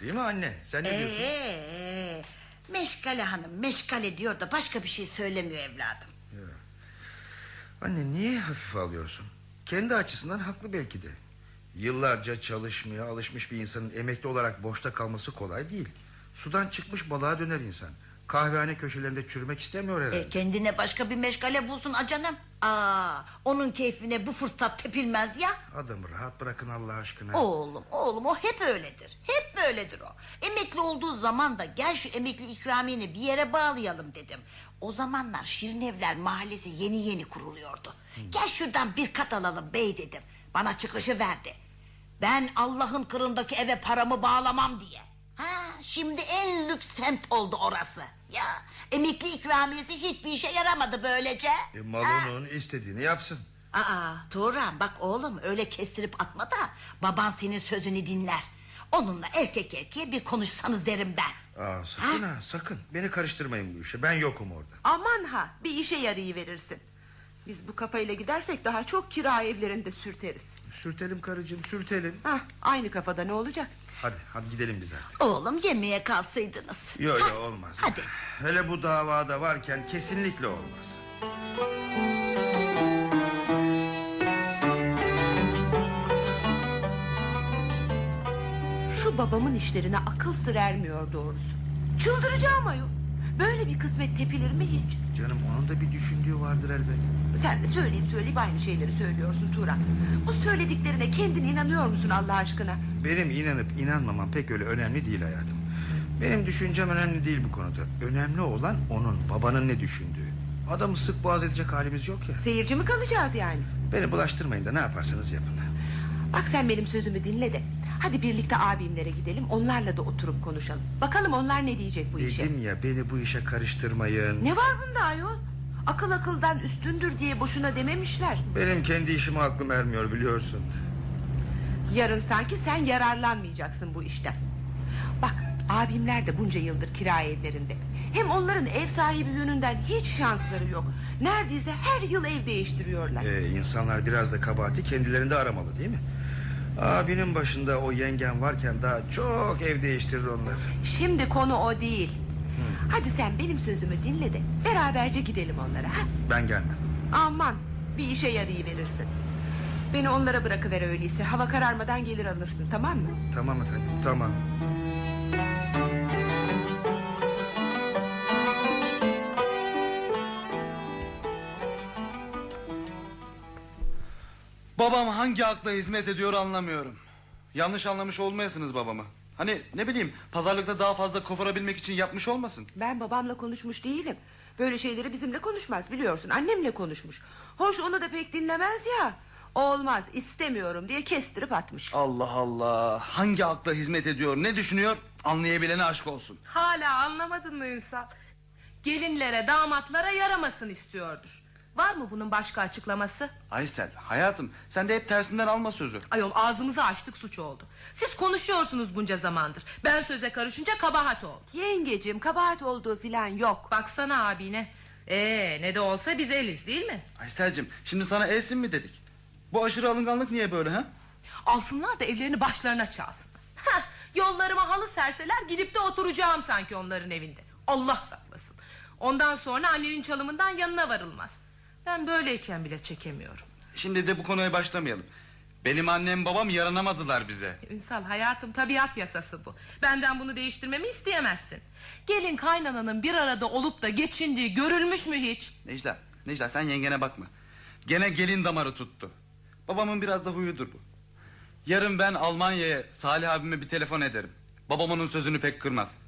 Değil mi anne? Sen ne diyorsun? Ee, meşgale hanım meşgale diyor da başka bir şey söylemiyor evladım. Anne niye hafife alıyorsun? Kendi açısından haklı belki de. Yıllarca çalışmaya alışmış bir insanın emekli olarak boşta kalması kolay değil. Sudan çıkmış balığa döner insan. Kahvehane köşelerinde çürümek istemiyor herhalde. E, kendine başka bir meşgale bulsun acanım. Aa, onun keyfine bu fırsat tepilmez ya. Adamı rahat bırakın Allah aşkına. Oğlum oğlum o hep öyledir. Hep böyledir o. Emekli olduğu zaman da gel şu emekli ikramiyeni bir yere bağlayalım dedim. O zamanlar Şirinevler mahallesi yeni yeni kuruluyordu. Gel şuradan bir kat alalım bey dedim. Bana çıkışı verdi. Ben Allah'ın kırındaki eve paramı bağlamam diye. Ha, şimdi en lüks semt oldu orası. Ya emekli ikramiyesi hiçbir işe yaramadı böylece. E, Ha. malının istediğini yapsın. Aa Turan bak oğlum öyle kestirip atma da baban senin sözünü dinler. Onunla erkek erkeğe bir konuşsanız derim ben. Aa, sakın ha? sakın. Beni karıştırmayın bu işe. Ben yokum orada. Aman ha bir işe yarayıverirsin. Biz bu kafayla gidersek daha çok kira evlerinde sürteriz. Sürtelim karıcığım sürtelim. Hah, aynı kafada ne olacak? Hadi hadi gidelim biz artık. Oğlum yemeğe kalsaydınız. Yok yok olmaz. Hadi. Hele bu davada varken kesinlikle olmaz. Şu babamın işlerine akıl sır ermiyor doğrusu. Çıldıracağım ayol. Böyle bir kısmet tepilir mi hiç? Canım onun da bir düşündüğü vardır elbet. Sen de söyleyip söyleyip aynı şeyleri söylüyorsun Turan. Bu söylediklerine kendin inanıyor musun Allah aşkına? Benim inanıp inanmamam pek öyle önemli değil hayatım. Benim düşüncem önemli değil bu konuda. Önemli olan onun babanın ne düşündüğü. Adamı sık boğaz edecek halimiz yok ya. Seyirci mi kalacağız yani? Beni bulaştırmayın da ne yaparsanız yapın. Bak sen benim sözümü dinle de. Hadi birlikte abimlere gidelim. Onlarla da oturup konuşalım. Bakalım onlar ne diyecek bu işe. Dedim ya beni bu işe karıştırmayın. Ne var bunda ayol? Akıl akıldan üstündür diye boşuna dememişler. Benim kendi işime aklım ermiyor biliyorsun. Yarın sanki sen yararlanmayacaksın bu işten. Bak abimler de bunca yıldır kira evlerinde. Hem onların ev sahibi yönünden hiç şansları yok. Neredeyse her yıl ev değiştiriyorlar. Ee, insanlar biraz da kabahati kendilerinde aramalı değil mi? Abinin başında o yengen varken daha çok ev değiştirir onlar. Şimdi konu o değil. Hadi sen benim sözümü dinle de beraberce gidelim onlara. Ha? Ben gelmem. Aman bir işe yarayıverirsin. Beni onlara bırakıver öyleyse. Hava kararmadan gelir alırsın tamam mı? Tamam efendim tamam. Babam hangi akla hizmet ediyor anlamıyorum. Yanlış anlamış olmayasınız babamı. Hani ne bileyim pazarlıkta daha fazla koparabilmek için yapmış olmasın. Ben babamla konuşmuş değilim. Böyle şeyleri bizimle konuşmaz biliyorsun. Annemle konuşmuş. Hoş onu da pek dinlemez ya. Olmaz istemiyorum diye kestirip atmış. Allah Allah. Hangi akla hizmet ediyor ne düşünüyor anlayabilene aşk olsun. Hala anlamadın mı Ünsal? Gelinlere damatlara yaramasın istiyordur. Var mı bunun başka açıklaması? Aysel hayatım sen de hep tersinden alma sözü. Ayol ağzımızı açtık suç oldu. Siz konuşuyorsunuz bunca zamandır. Ben söze karışınca kabahat oldu. Yengecim kabahat olduğu filan yok. Baksana abine. Ee, ne de olsa biz eliz değil mi? Aysel'cim şimdi sana elsin mi dedik? Bu aşırı alınganlık niye böyle ha? Alsınlar da evlerini başlarına çalsın. Heh, yollarıma halı serseler gidip de oturacağım sanki onların evinde. Allah saklasın. Ondan sonra annenin çalımından yanına varılmaz. Ben böyleyken bile çekemiyorum. Şimdi de bu konuya başlamayalım. Benim annem babam yaranamadılar bize. Ünsal hayatım tabiat yasası bu. Benden bunu değiştirmemi isteyemezsin. Gelin kaynananın bir arada olup da geçindiği görülmüş mü hiç? Necla, Necla sen yengene bakma. Gene gelin damarı tuttu. Babamın biraz da huyudur bu. Yarın ben Almanya'ya Salih abime bir telefon ederim. Babam onun sözünü pek kırmaz.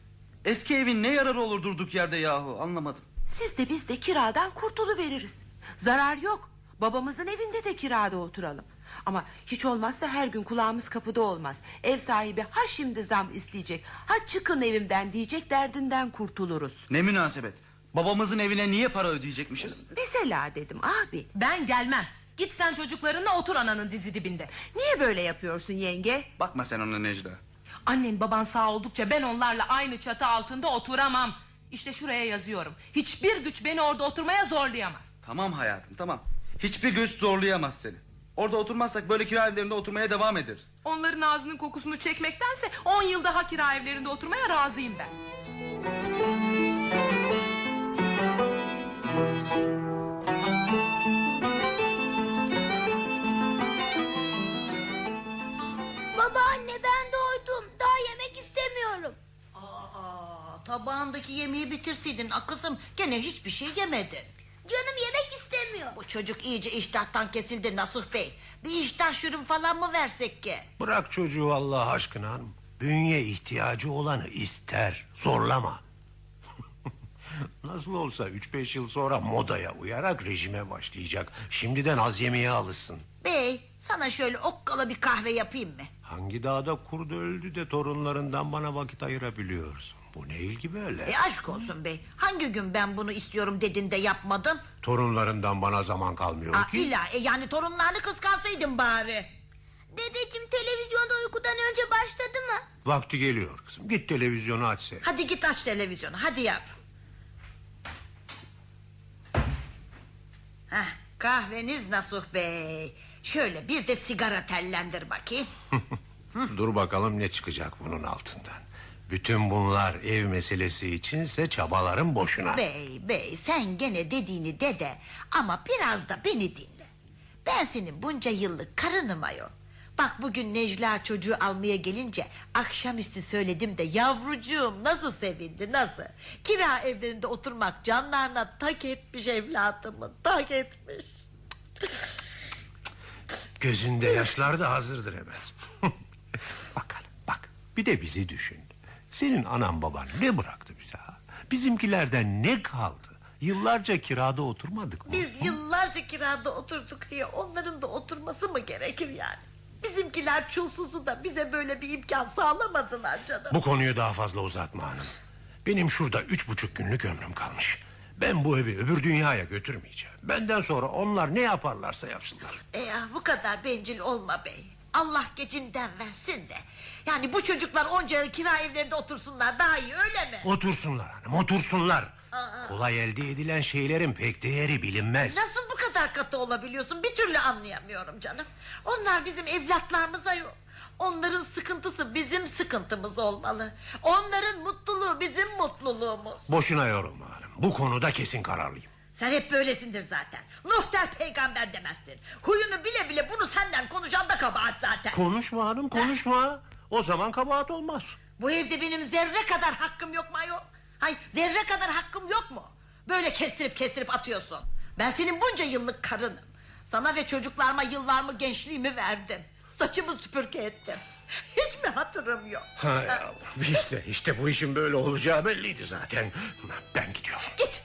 Eski evin ne yararı olur durduk yerde yahu anlamadım. Siz de biz de kiradan kurtuluveririz. Zarar yok. Babamızın evinde de kirada oturalım. Ama hiç olmazsa her gün kulağımız kapıda olmaz. Ev sahibi ha şimdi zam isteyecek, ha çıkın evimden diyecek derdinden kurtuluruz. Ne münasebet. Babamızın evine niye para ödeyecekmişiz? Mesela dedim abi. Ben gelmem. Git sen çocuklarınla otur ananın dizi dibinde. Niye böyle yapıyorsun yenge? Bakma sen ona Necla. Annen baban sağ oldukça ben onlarla aynı çatı altında oturamam. İşte şuraya yazıyorum. Hiçbir güç beni orada oturmaya zorlayamaz. Tamam hayatım tamam. Hiçbir göz zorlayamaz seni. Orada oturmazsak böyle kira evlerinde oturmaya devam ederiz. Onların ağzının kokusunu çekmektense 10 yıl daha kira evlerinde oturmaya razıyım ben. Babaanne ben doydum. Daha yemek istemiyorum. Aa, tabağındaki yemeği bitirseydin akızım gene hiçbir şey yemedin. Canım yemek istemiyor. Bu çocuk iyice iştahtan kesildi Nasuh Bey. Bir iştah şurubu falan mı versek ki? Bırak çocuğu Allah aşkına hanım. Bünye ihtiyacı olanı ister. Zorlama. <laughs> Nasıl olsa 3-5 yıl sonra modaya uyarak rejime başlayacak. Şimdiden az yemeğe alışsın. Bey sana şöyle okkala bir kahve yapayım mı? Hangi dağda kurdu öldü de torunlarından bana vakit ayırabiliyorsun? Bu ne ilgi böyle? E aşk olsun bey. Hangi gün ben bunu istiyorum dedin de yapmadın? Torunlarından bana zaman kalmıyor Aa, ki. illa e, yani torunlarını kıskansaydın bari. Dedeciğim televizyonda uykudan önce başladı mı? Vakti geliyor kızım. Git televizyonu aç seyret. Hadi git aç televizyonu hadi yavrum. Heh, kahveniz Nasuh Bey. Şöyle bir de sigara tellendir bakayım. <laughs> Dur bakalım ne çıkacak bunun altından. Bütün bunlar ev meselesi içinse çabalarım boşuna. Bey bey sen gene dediğini de de ama biraz da beni dinle. Ben senin bunca yıllık karınım ayol. Bak bugün Necla çocuğu almaya gelince akşamüstü söyledim de yavrucuğum nasıl sevindi nasıl. Kira evlerinde oturmak canlarına tak etmiş evladımın tak etmiş. Gözünde yaşlar da hazırdır hemen. <laughs> Bakalım bak bir de bizi düşün. Senin anan baban ne bıraktı bize ha? Bizimkilerden ne kaldı? Yıllarca kirada oturmadık mı? Biz yıllarca kirada oturduk diye onların da oturması mı gerekir yani? Bizimkiler çulsuzu da bize böyle bir imkan sağlamadılar canım. Bu konuyu daha fazla uzatma hanım. Benim şurada üç buçuk günlük ömrüm kalmış. Ben bu evi öbür dünyaya götürmeyeceğim. Benden sonra onlar ne yaparlarsa yapsınlar. E ya bu kadar bencil olma bey. Allah gecinden versin de. Yani bu çocuklar onca yıl kira evlerinde otursunlar daha iyi öyle mi? Otursunlar hanım otursunlar. Aa. Kolay elde edilen şeylerin pek değeri bilinmez. Nasıl bu kadar katı olabiliyorsun bir türlü anlayamıyorum canım. Onlar bizim evlatlarımıza yok. Onların sıkıntısı bizim sıkıntımız olmalı. Onların mutluluğu bizim mutluluğumuz. Boşuna yorulma hanım. Bu konuda kesin kararlıyım. Sen hep böylesindir zaten. Nuh der peygamber demezsin. Huyunu bile bile bunu senden konuşan da kabahat zaten. Konuşma hanım konuşma. O zaman kabahat olmaz. Bu evde benim zerre kadar hakkım yok mu ayol? Hay zerre kadar hakkım yok mu? Böyle kestirip kestirip atıyorsun. Ben senin bunca yıllık karınım. Sana ve çocuklarıma yıllarımı gençliğimi verdim. Saçımı süpürge ettim. Hiç mi hatırım yok? Hay Allah. İşte, işte bu işin böyle olacağı belliydi zaten. Ben gidiyorum. Git,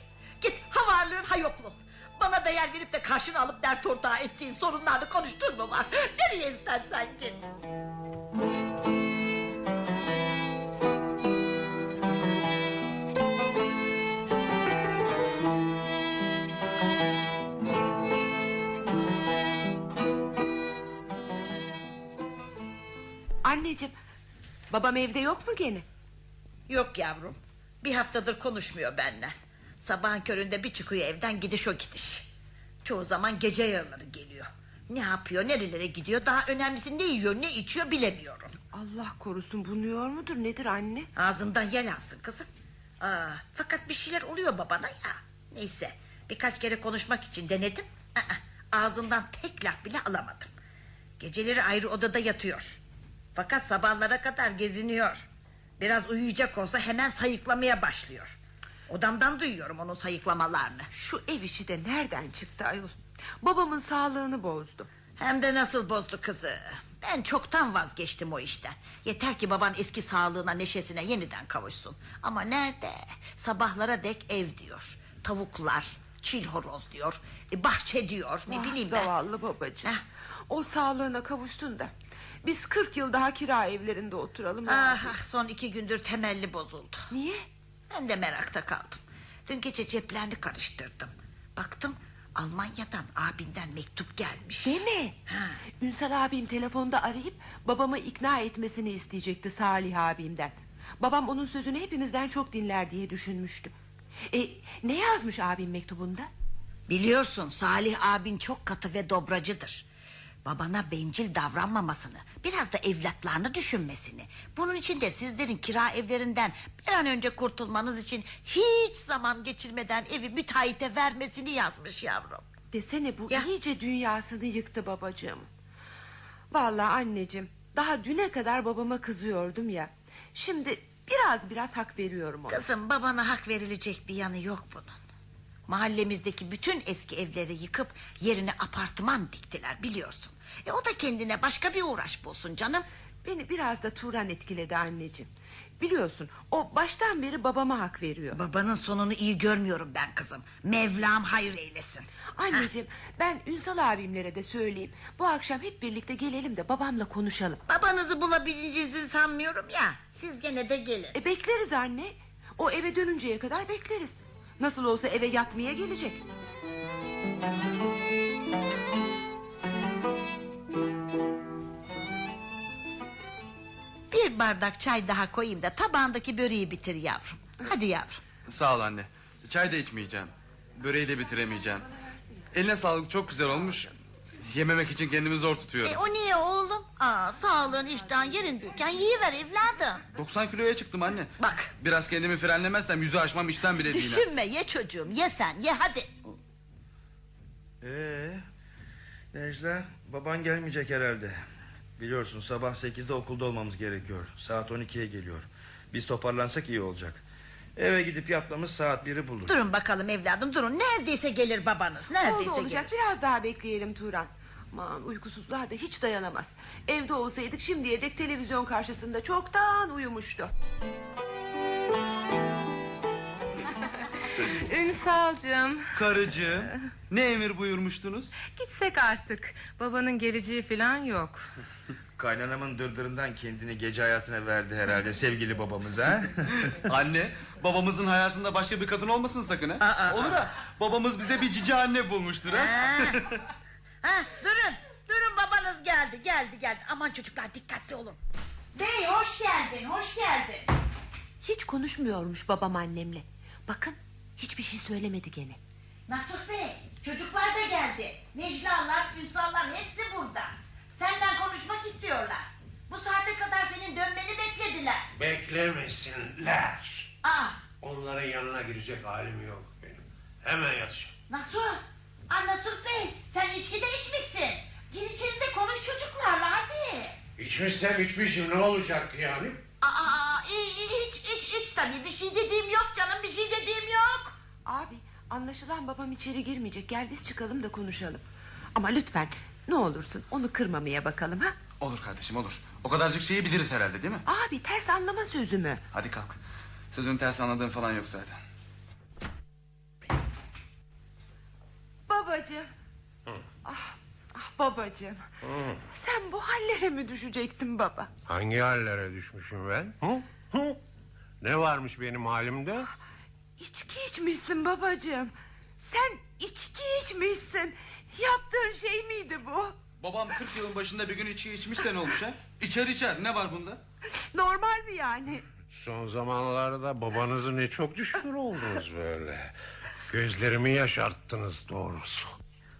yokluğun. Bana değer verip de karşına alıp dert ortağı ettiğin sorunlarını konuşturma var. Nereye istersen git. Anneciğim babam evde yok mu gene? Yok yavrum. Bir haftadır konuşmuyor benden. Sabahın köründe bir çıkıyor evden gidiş o gidiş. Çoğu zaman gece yarıları geliyor. Ne yapıyor nerelere gidiyor daha önemlisi ne yiyor ne içiyor bilemiyorum. Allah korusun bulunuyor mudur nedir anne? Ağzından yel alsın kızım. Aa, fakat bir şeyler oluyor babana ya. Neyse birkaç kere konuşmak için denedim. Aa, ağzından tek laf bile alamadım. Geceleri ayrı odada yatıyor. Fakat sabahlara kadar geziniyor. Biraz uyuyacak olsa hemen sayıklamaya başlıyor. Odamdan duyuyorum onun sayıklamalarını. Şu ev işi de nereden çıktı ayol? Babamın sağlığını bozdu. Hem de nasıl bozdu kızı. Ben çoktan vazgeçtim o işten. Yeter ki baban eski sağlığına neşesine yeniden kavuşsun. Ama nerede? Sabahlara dek ev diyor. Tavuklar, çil horoz diyor. e, bahçe diyor. Ne Vah, bileyim ben. zavallı babacığım. Heh. O sağlığına kavuştun da. Biz 40 yıl daha kira evlerinde oturalım. Ah, ah, son iki gündür temelli bozuldu. Niye? Ben de merakta kaldım. Dün gece ceplerini karıştırdım. Baktım Almanya'dan abinden mektup gelmiş. Değil mi? Ha. Ünsal abim telefonda arayıp babamı ikna etmesini isteyecekti Salih abimden. Babam onun sözünü hepimizden çok dinler diye düşünmüştü. E, ne yazmış abim mektubunda? Biliyorsun Salih abin çok katı ve dobracıdır. Babana bencil davranmamasını, biraz da evlatlarını düşünmesini. Bunun için de sizlerin kira evlerinden bir an önce kurtulmanız için hiç zaman geçirmeden evi müteahhite vermesini yazmış yavrum. Desene bu Ya. iyice dünyasını yıktı babacığım. Vallahi anneciğim daha düne kadar babama kızıyordum ya. Şimdi biraz biraz hak veriyorum ona. Kızım babana hak verilecek bir yanı yok bunun. Mahallemizdeki bütün eski evleri yıkıp yerine apartman diktiler biliyorsun. E o da kendine başka bir uğraş bulsun canım. Beni biraz da Turan etkiledi anneciğim. Biliyorsun o baştan beri babama hak veriyor. Babanın sonunu iyi görmüyorum ben kızım. Mevlam hayır eylesin. Anneciğim ben Ünsal abimlere de söyleyeyim. Bu akşam hep birlikte gelelim de babamla konuşalım. Babanızı bulabileceğinizi sanmıyorum ya. Siz gene de gelin. E bekleriz anne. O eve dönünceye kadar bekleriz. Nasıl olsa eve yatmaya gelecek. Bir bardak çay daha koyayım da tabağındaki böreği bitir yavrum. Hadi yavrum. Sağ ol anne. Çay da içmeyeceğim. Böreği de bitiremeyeceğim. Eline sağlık çok güzel olmuş. Yememek için kendimi zor tutuyorum. E, o niye oğlum? Aa, sağlığın iştahın yerindeyken yiyiver evladım. 90 kiloya çıktım anne. Bak. Biraz kendimi frenlemezsem yüzü aşmam işten bile değil. Düşünme ye çocuğum ye sen ye hadi. Ee, Necla baban gelmeyecek herhalde. Biliyorsun sabah 8'de okulda olmamız gerekiyor. Saat 12'ye geliyor. Biz toparlansak iyi olacak. Eve gidip yatmamız saat 1'i bulur. Durun bakalım evladım durun. Neredeyse gelir babanız. Neredeyse Oldu olacak gelir. biraz daha bekleyelim Turan. Aman uykusuzluğa da hiç dayanamaz. Evde olsaydık şimdiye dek televizyon karşısında çoktan uyumuştu. Ünsalcığım Karıcığım ne emir buyurmuştunuz? gitsek artık. Babanın geleceği falan yok. Kaynanamın dırdırından kendini gece hayatına verdi herhalde sevgili babamız ha. <laughs> Anne babamızın hayatında başka bir kadın olmasın sakın ha. Olur ha babamız bize bir cici anne bulmuştur ha. Ha. <laughs> ha, durun durun babanız geldi geldi geldi. Aman çocuklar dikkatli olun. Bey hoş geldin hoş geldin. Hiç konuşmuyormuş babam annemle. Bakın hiçbir şey söylemedi gene. Nasuh Bey çocuklar da geldi. Neclalar, Ünsallar hepsi burada. Senden konuşmak istiyorlar. Bu saate kadar senin dönmeni beklediler. Beklemesinler. Aa, Onların yanına girecek halim yok benim. Hemen yatacağım. Nasuh, Aa, Nasuh Bey sen içki de içmişsin. Gir içeri de konuş çocuklarla hadi. İçmişsem içmişim ne olacak yani? Aa, iç iç iç tabii bir şey dediğim yok canım bir şey dediğim yok. Abi anlaşılan babam içeri girmeyecek. Gel biz çıkalım da konuşalım. Ama lütfen ne olursun onu kırmamaya bakalım ha. Olur kardeşim olur. O kadarcık şeyi biliriz herhalde değil mi? Abi ters anlama sözümü. Hadi kalk. Sözün ters anladığın falan yok zaten. Babacığım. Ah, ah babacığım. Sen bu hallere mi düşecektin baba? Hangi hallere düşmüşüm ben? Hı? Hı? Ne varmış benim halimde? İçki içmişsin babacığım. Sen içki içmişsin. Yaptığın şey miydi bu? Babam 40 yılın başında bir gün içki içmişse ne olmuş ha? İçer içer ne var bunda? Normal mi yani? Son zamanlarda babanızı ne çok düşkün oldunuz böyle. Gözlerimi yaşarttınız doğrusu.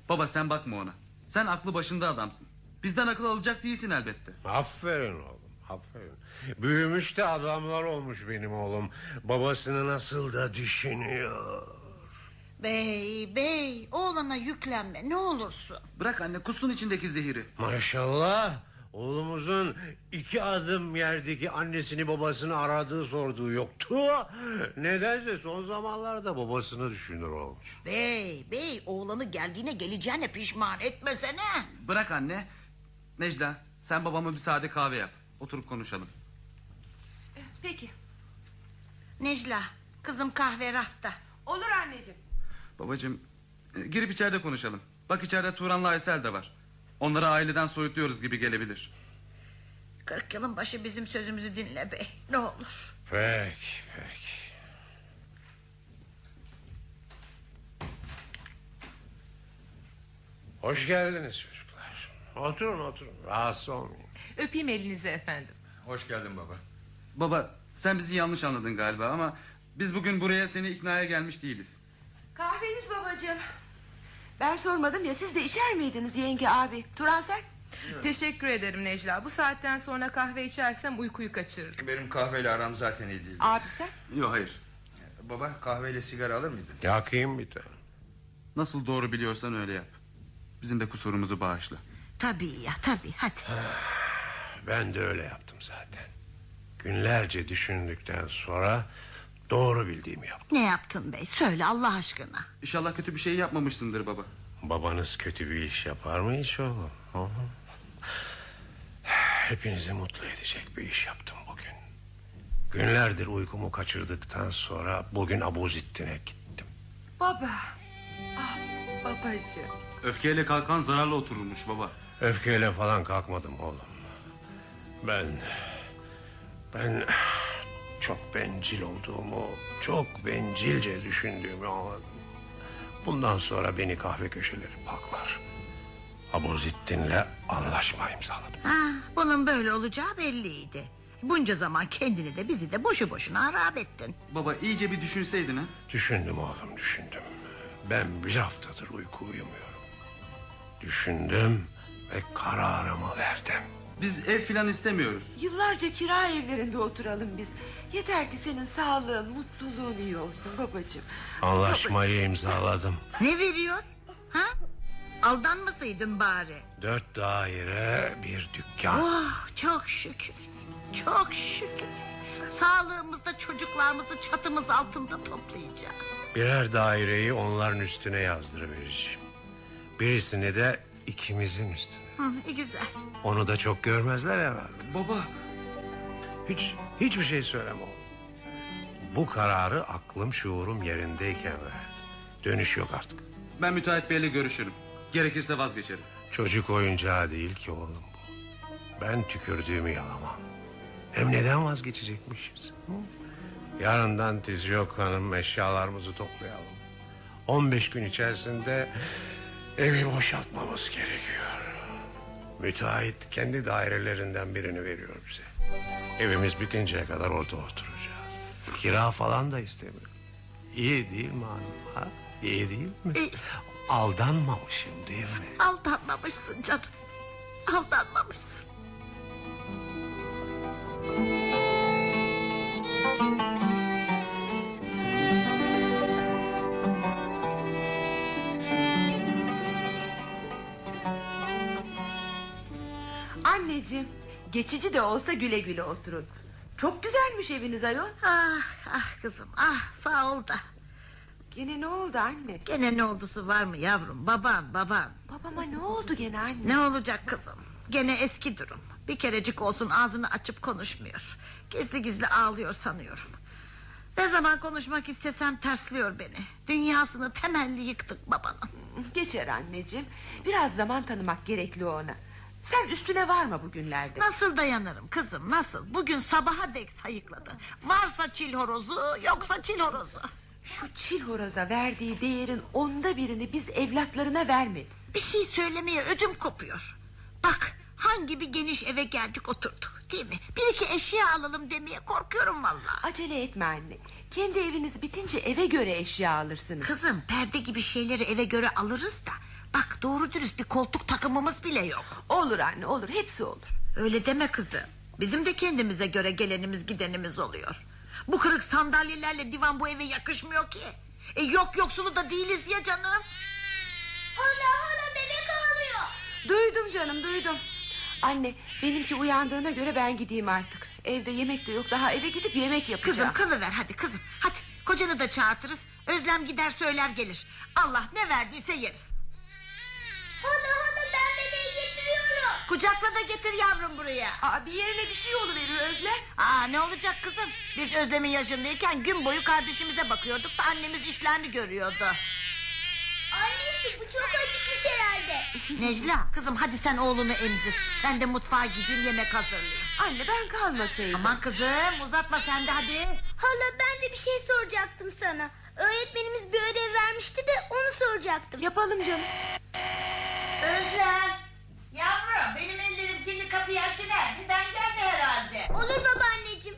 Baba sen bakma ona. Sen aklı başında adamsın. Bizden akıl alacak değilsin elbette. Aferin oğlum aferin. Büyümüş de adamlar olmuş benim oğlum. Babasını nasıl da düşünüyor. Bey bey oğlana yüklenme ne olursun. Bırak anne kussun içindeki zehiri. Maşallah. Oğlumuzun iki adım yerdeki annesini babasını aradığı sorduğu yoktu. Nedense son zamanlarda babasını düşünür olmuş. Bey bey oğlanı geldiğine geleceğine pişman etmesene. Bırak anne. Necla sen babama bir sade kahve yap. Oturup konuşalım. Peki. Necla kızım kahve rafta. Olur anneciğim. Babacığım e, girip içeride konuşalım. Bak içeride Turan'la Aysel de var. Onları aileden soyutluyoruz gibi gelebilir. Kırk yılın başı bizim sözümüzü dinle bey ne olur. Peki peki. Hoş geldiniz çocuklar. Oturun oturun rahatsız olmayın. Öpeyim elinizi efendim. Hoş geldin baba. Baba sen bizi yanlış anladın galiba ama... ...biz bugün buraya seni iknaya gelmiş değiliz. Kahveniz babacığım. Ben sormadım ya siz de içer miydiniz yenge abi? Turan sen? Teşekkür ederim Necla. Bu saatten sonra kahve içersem uykuyu kaçırırım. Benim kahveyle aram zaten iyi değil. Abi sen? Yok hayır. Baba kahveyle sigara alır mıydın? Yakayım bir tane. Nasıl doğru biliyorsan öyle yap. Bizim de kusurumuzu bağışla. Tabii ya tabii hadi. Ben de öyle yaptım zaten. Günlerce düşündükten sonra doğru bildiğimi yaptım. Ne yaptın bey söyle Allah aşkına. İnşallah kötü bir şey yapmamışsındır baba. Babanız kötü bir iş yapar mı hiç oğlum? Hı. Hepinizi mutlu edecek bir iş yaptım bugün. Günlerdir uykumu kaçırdıktan sonra bugün Abuzittin'e gittim. Baba. Ah babacığım. Öfkeyle kalkan zararla otururmuş baba. Öfkeyle falan kalkmadım oğlum. Ben... Ben çok bencil olduğumu, çok bencilce düşündüğümü anladım. Bundan sonra beni kahve köşeleri paklar. Abuzittin'le anlaşma imzaladım. Ha, bunun böyle olacağı belliydi. Bunca zaman kendini de bizi de boşu boşuna harap ettin. Baba iyice bir düşünseydin ha. Düşündüm oğlum düşündüm. Ben bir haftadır uyku uyumuyorum. Düşündüm ve kararımı verdim. Biz ev filan istemiyoruz. Yıllarca kira evlerinde oturalım biz. Yeter ki senin sağlığın, mutluluğun iyi olsun babacığım. Anlaşmayı imzaladım. Ne veriyor? Ha? Aldanmasaydın bari. Dört daire bir dükkan. Oh çok şükür. Çok şükür. Sağlığımızda çocuklarımızı çatımız altında toplayacağız. Birer daireyi onların üstüne yazdırıvereceğim. Birisini de ikimizin üstüne. Hı, iyi güzel. Onu da çok görmezler herhalde. Baba Hiç, hiçbir şey söyleme oğlum. Bu kararı aklım şuurum yerindeyken verdim. Dönüş yok artık. ben müteahhit beyle görüşürüm. Gerekirse vazgeçerim. Çocuk oyuncağı değil ki oğlum bu. Ben tükürdüğümü yalamam. Hem neden vazgeçecekmişiz? Hı? Yarından tiz yok hanım eşyalarımızı toplayalım. 15 gün içerisinde evi boşaltmamız gerekiyor. Müteahhit kendi dairelerinden birini veriyor bize. Evimiz bitinceye kadar orada oturacağız. Kira falan da istemiyor. İyi değil mi hanım? Ha? İyi değil mi? İyi. Aldanmamışım değil mi? Aldanmamışsın canım. Aldanmamışsın. Anneciğim, geçici de olsa güle güle oturun. Çok güzelmiş eviniz ayol. Ah ah kızım ah sağ ol da. Gene ne oldu anne? Gene ne oldusu var mı yavrum baban baban. Babama ne oldu gene anne? Ne olacak kızım? Gene eski durum. Bir kerecik olsun ağzını açıp konuşmuyor. Gizli gizli ağlıyor sanıyorum. Ne zaman konuşmak istesem tersliyor beni. Dünyasını temelli yıktık babanın. Geçer anneciğim. Biraz zaman tanımak gerekli ona. Sen üstüne varma bugünlerde. Nasıl dayanırım kızım nasıl? Bugün sabaha dek sayıkladı. Varsa çil horozu yoksa çil horozu. Şu çil horoza verdiği değerin onda birini biz evlatlarına vermedik. Bir şey söylemeye ödüm kopuyor. Bak hangi bir geniş eve geldik oturduk değil mi? Bir iki eşya alalım demeye korkuyorum vallahi. Acele etme anne. Kendi eviniz bitince eve göre eşya alırsınız. Kızım perde gibi şeyleri eve göre alırız da. Bak doğru dürüst bir koltuk takımımız bile yok. Olur anne olur hepsi olur. Öyle deme kızım. Bizim de kendimize göre gelenimiz gidenimiz oluyor. Bu kırık sandalyelerle divan bu eve yakışmıyor ki. E yok yoksulu da değiliz ya canım. Hala hala bebek ağlıyor. Duydum canım duydum. Anne benimki uyandığına göre ben gideyim artık. Evde yemek de yok daha eve gidip yemek yapacağım. Kızım kalıver hadi kızım. Hadi kocanı da çağırtırız. Özlem gider söyler gelir. Allah ne verdiyse yeriz. Hala hala ben bebeği getiriyorum. Kucakla da getir yavrum buraya. Aa, bir yerine bir şey oluveriyor Özlem. Aa ne olacak kızım? Biz Özlem'in yaşındayken gün boyu kardeşimize bakıyorduk da annemiz işlerini görüyordu. Annesi bu çok acıkmış herhalde. <laughs> Necla kızım hadi sen oğlunu emzir. Ben de mutfağa gideyim yemek hazırlayayım. Anne ben kalmasaydım. Aman kızım uzatma sen de hadi. Hala ben de bir şey soracaktım sana. Öğretmenimiz bir ödev vermişti de onu soracaktım. Yapalım canım. Özlem. Yavrum benim ellerim kirli kapıyı açıver. Giden geldi herhalde. Olur babaanneciğim.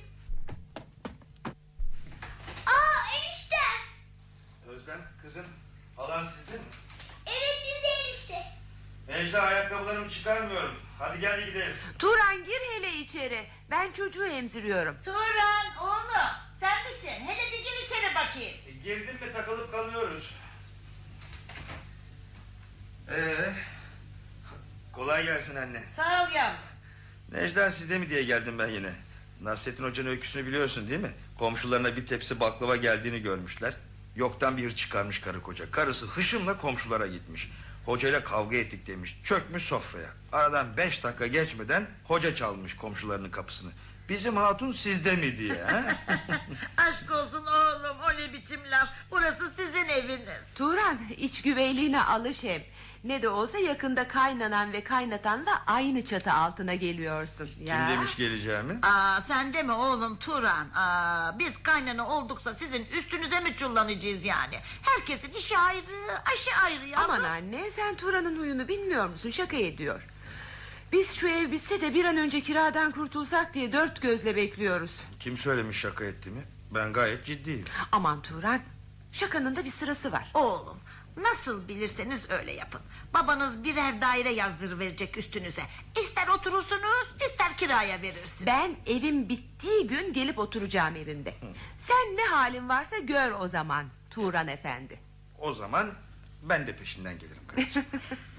Aa enişte. Özlem kızım alan sizde mi? Evet bizde enişte. Necla ayakkabılarımı çıkarmıyorum. Hadi gel gidelim. Turan gir hele içeri. Ben çocuğu emziriyorum. Turan oğlum sen misin? Hele bir gir içeri bakayım. Girdim mi takılıp kalıyoruz. Ee, kolay gelsin anne. Sağ ol yavrum. Necla sizde mi diye geldim ben yine. Nasrettin Hoca'nın öyküsünü biliyorsun değil mi? Komşularına bir tepsi baklava geldiğini görmüşler. Yoktan bir çıkarmış karı koca. Karısı hışımla komşulara gitmiş. Hocayla kavga ettik demiş. Çökmüş sofraya. Aradan beş dakika geçmeden hoca çalmış komşularının kapısını. Bizim hatun sizde mi diye. ha? <laughs> Aşk olsun oğlum o ne biçim laf. Burası sizin eviniz. Turan iç güveyliğine alış hem. Ne de olsa yakında kaynanan ve kaynatanla aynı çatı altına geliyorsun. Ya. Kim demiş geleceğimi? Aa sen deme oğlum Turan. Aa, biz kaynana olduksa sizin üstünüze mi çullanacağız yani? Herkesin işi ayrı, aşı ayrı ya. Aman anne sen Turan'ın huyunu bilmiyor musun? Şaka ediyor. Biz şu ev bitse de bir an önce kiradan kurtulsak diye dört gözle bekliyoruz. Kim söylemiş şaka ettiğimi? Ben gayet ciddiyim. Aman Turan şakanın da bir sırası var. Oğlum nasıl bilirseniz öyle yapın. Babanız birer daire yazdırıverecek üstünüze. İster oturursunuz ister kiraya verirsiniz. Ben evim bittiği gün gelip oturacağım evimde. Sen ne halin varsa gör o zaman Turan efendi. O zaman ben de peşinden gelirim kardeşim.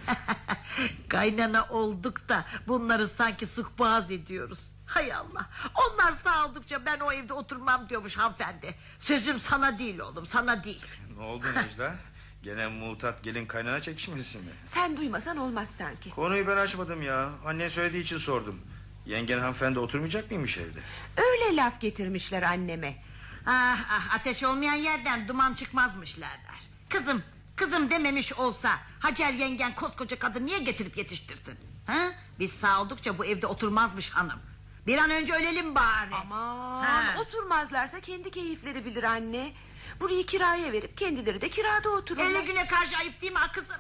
<laughs> Kaynana olduk da bunları sanki sıkboğaz ediyoruz. Hay Allah. Onlar sağ oldukça ben o evde oturmam diyormuş hanımefendi. Sözüm sana değil oğlum sana değil. <laughs> ne oldu Necla? Gene mutat gelin kaynana çekişmesi mi? Sen duymasan olmaz sanki. Konuyu ben açmadım ya. Annen söylediği için sordum. Yengen hanımefendi oturmayacak mıymış evde? Öyle laf getirmişler anneme. Ah, ah ateş olmayan yerden duman çıkmazmış derler. Kızım kızım dememiş olsa Hacer yengen koskoca kadın niye getirip yetiştirsin? Ha? Biz sağ oldukça bu evde oturmazmış hanım. Bir an önce ölelim bari. Aman Ha. oturmazlarsa kendi keyifleri bilir anne. Burayı kiraya verip kendileri de kirada otururlar. Elli güne karşı ayıp değil mi kızım?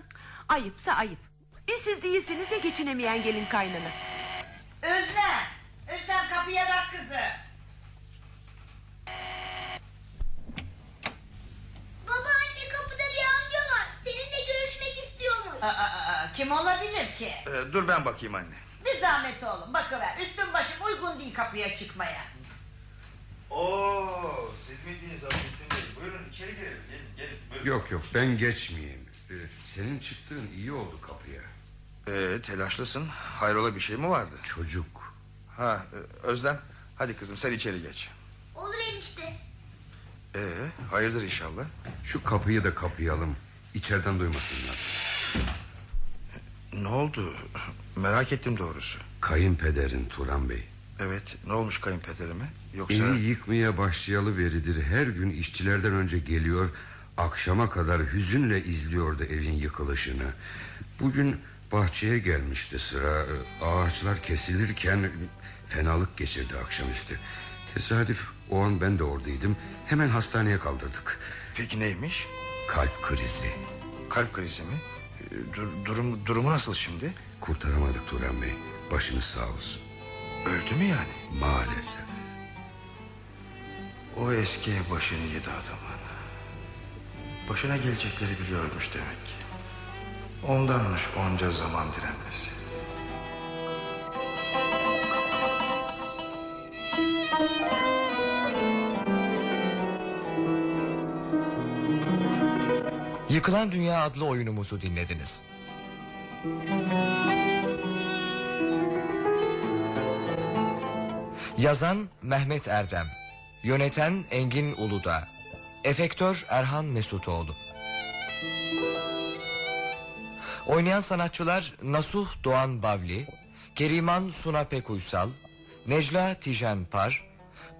Ayıpsa ayıp. Bir siz değilsiniz ya geçinemeyen gelin kaynana. Özlem. Özlem kapıya bak kızım. Babaanne kapıda bir amca var. Seninle görüşmek istiyormuş. Aa, kim olabilir ki? Ee, dur ben bakayım anne. Bir zahmet oğlum bakıver. Üstün başım uygun değil kapıya çıkmaya. Oo, siz miydiniz Abdülhamid Bey? Buyurun içeri girelim. Gelin, gelin. Buyurun. Yok yok ben geçmeyeyim. Ee, senin çıktığın iyi oldu kapıya. Ee, telaşlısın. Hayrola bir şey mi vardı? Çocuk. Ha, e, Özlem. Hadi kızım sen içeri geç. Olur enişte. Ee, hayırdır inşallah. Şu kapıyı da kapayalım. İçeriden duymasınlar. Ne oldu? Merak ettim doğrusu. Kayınpederin Turan Bey. Evet, ne olmuş kayınpederime? Yoksa... Evi yıkmaya başlayalı beridir her gün işçilerden önce geliyor Akşama kadar hüzünle izliyordu evin yıkılışını Bugün bahçeye gelmişti sıra Ağaçlar kesilirken fenalık geçirdi akşamüstü Tesadüf o an ben de oradaydım Hemen hastaneye kaldırdık Peki neymiş? Kalp krizi Kalp krizi mi? Dur- durum, durumu nasıl şimdi? Kurtaramadık Turan Bey Başınız sağ olsun Öldü mü yani? Maalesef O eski ev başını yedi adamın. Başına gelecekleri biliyormuş demek ki. Ondanmış onca zaman direnmesi. Yıkılan Dünya adlı oyunumuzu dinlediniz. Yazan Mehmet Erdem Yöneten Engin Uludağ Efektör Erhan Mesutoğlu Oynayan sanatçılar Nasuh Doğan Bavli Keriman Suna Pekuysal Necla Tijen Par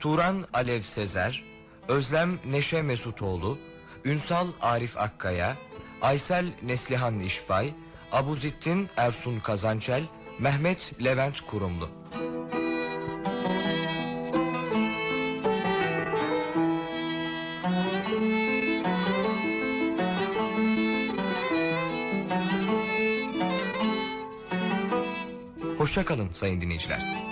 Turan Alev Sezer Özlem Neşe Mesutoğlu Ünsal Arif Akkaya Aysel Neslihan İşbay Abuzittin Ersun Kazançel Mehmet Levent Kurumlu Hoşçakalın sayın dinleyiciler.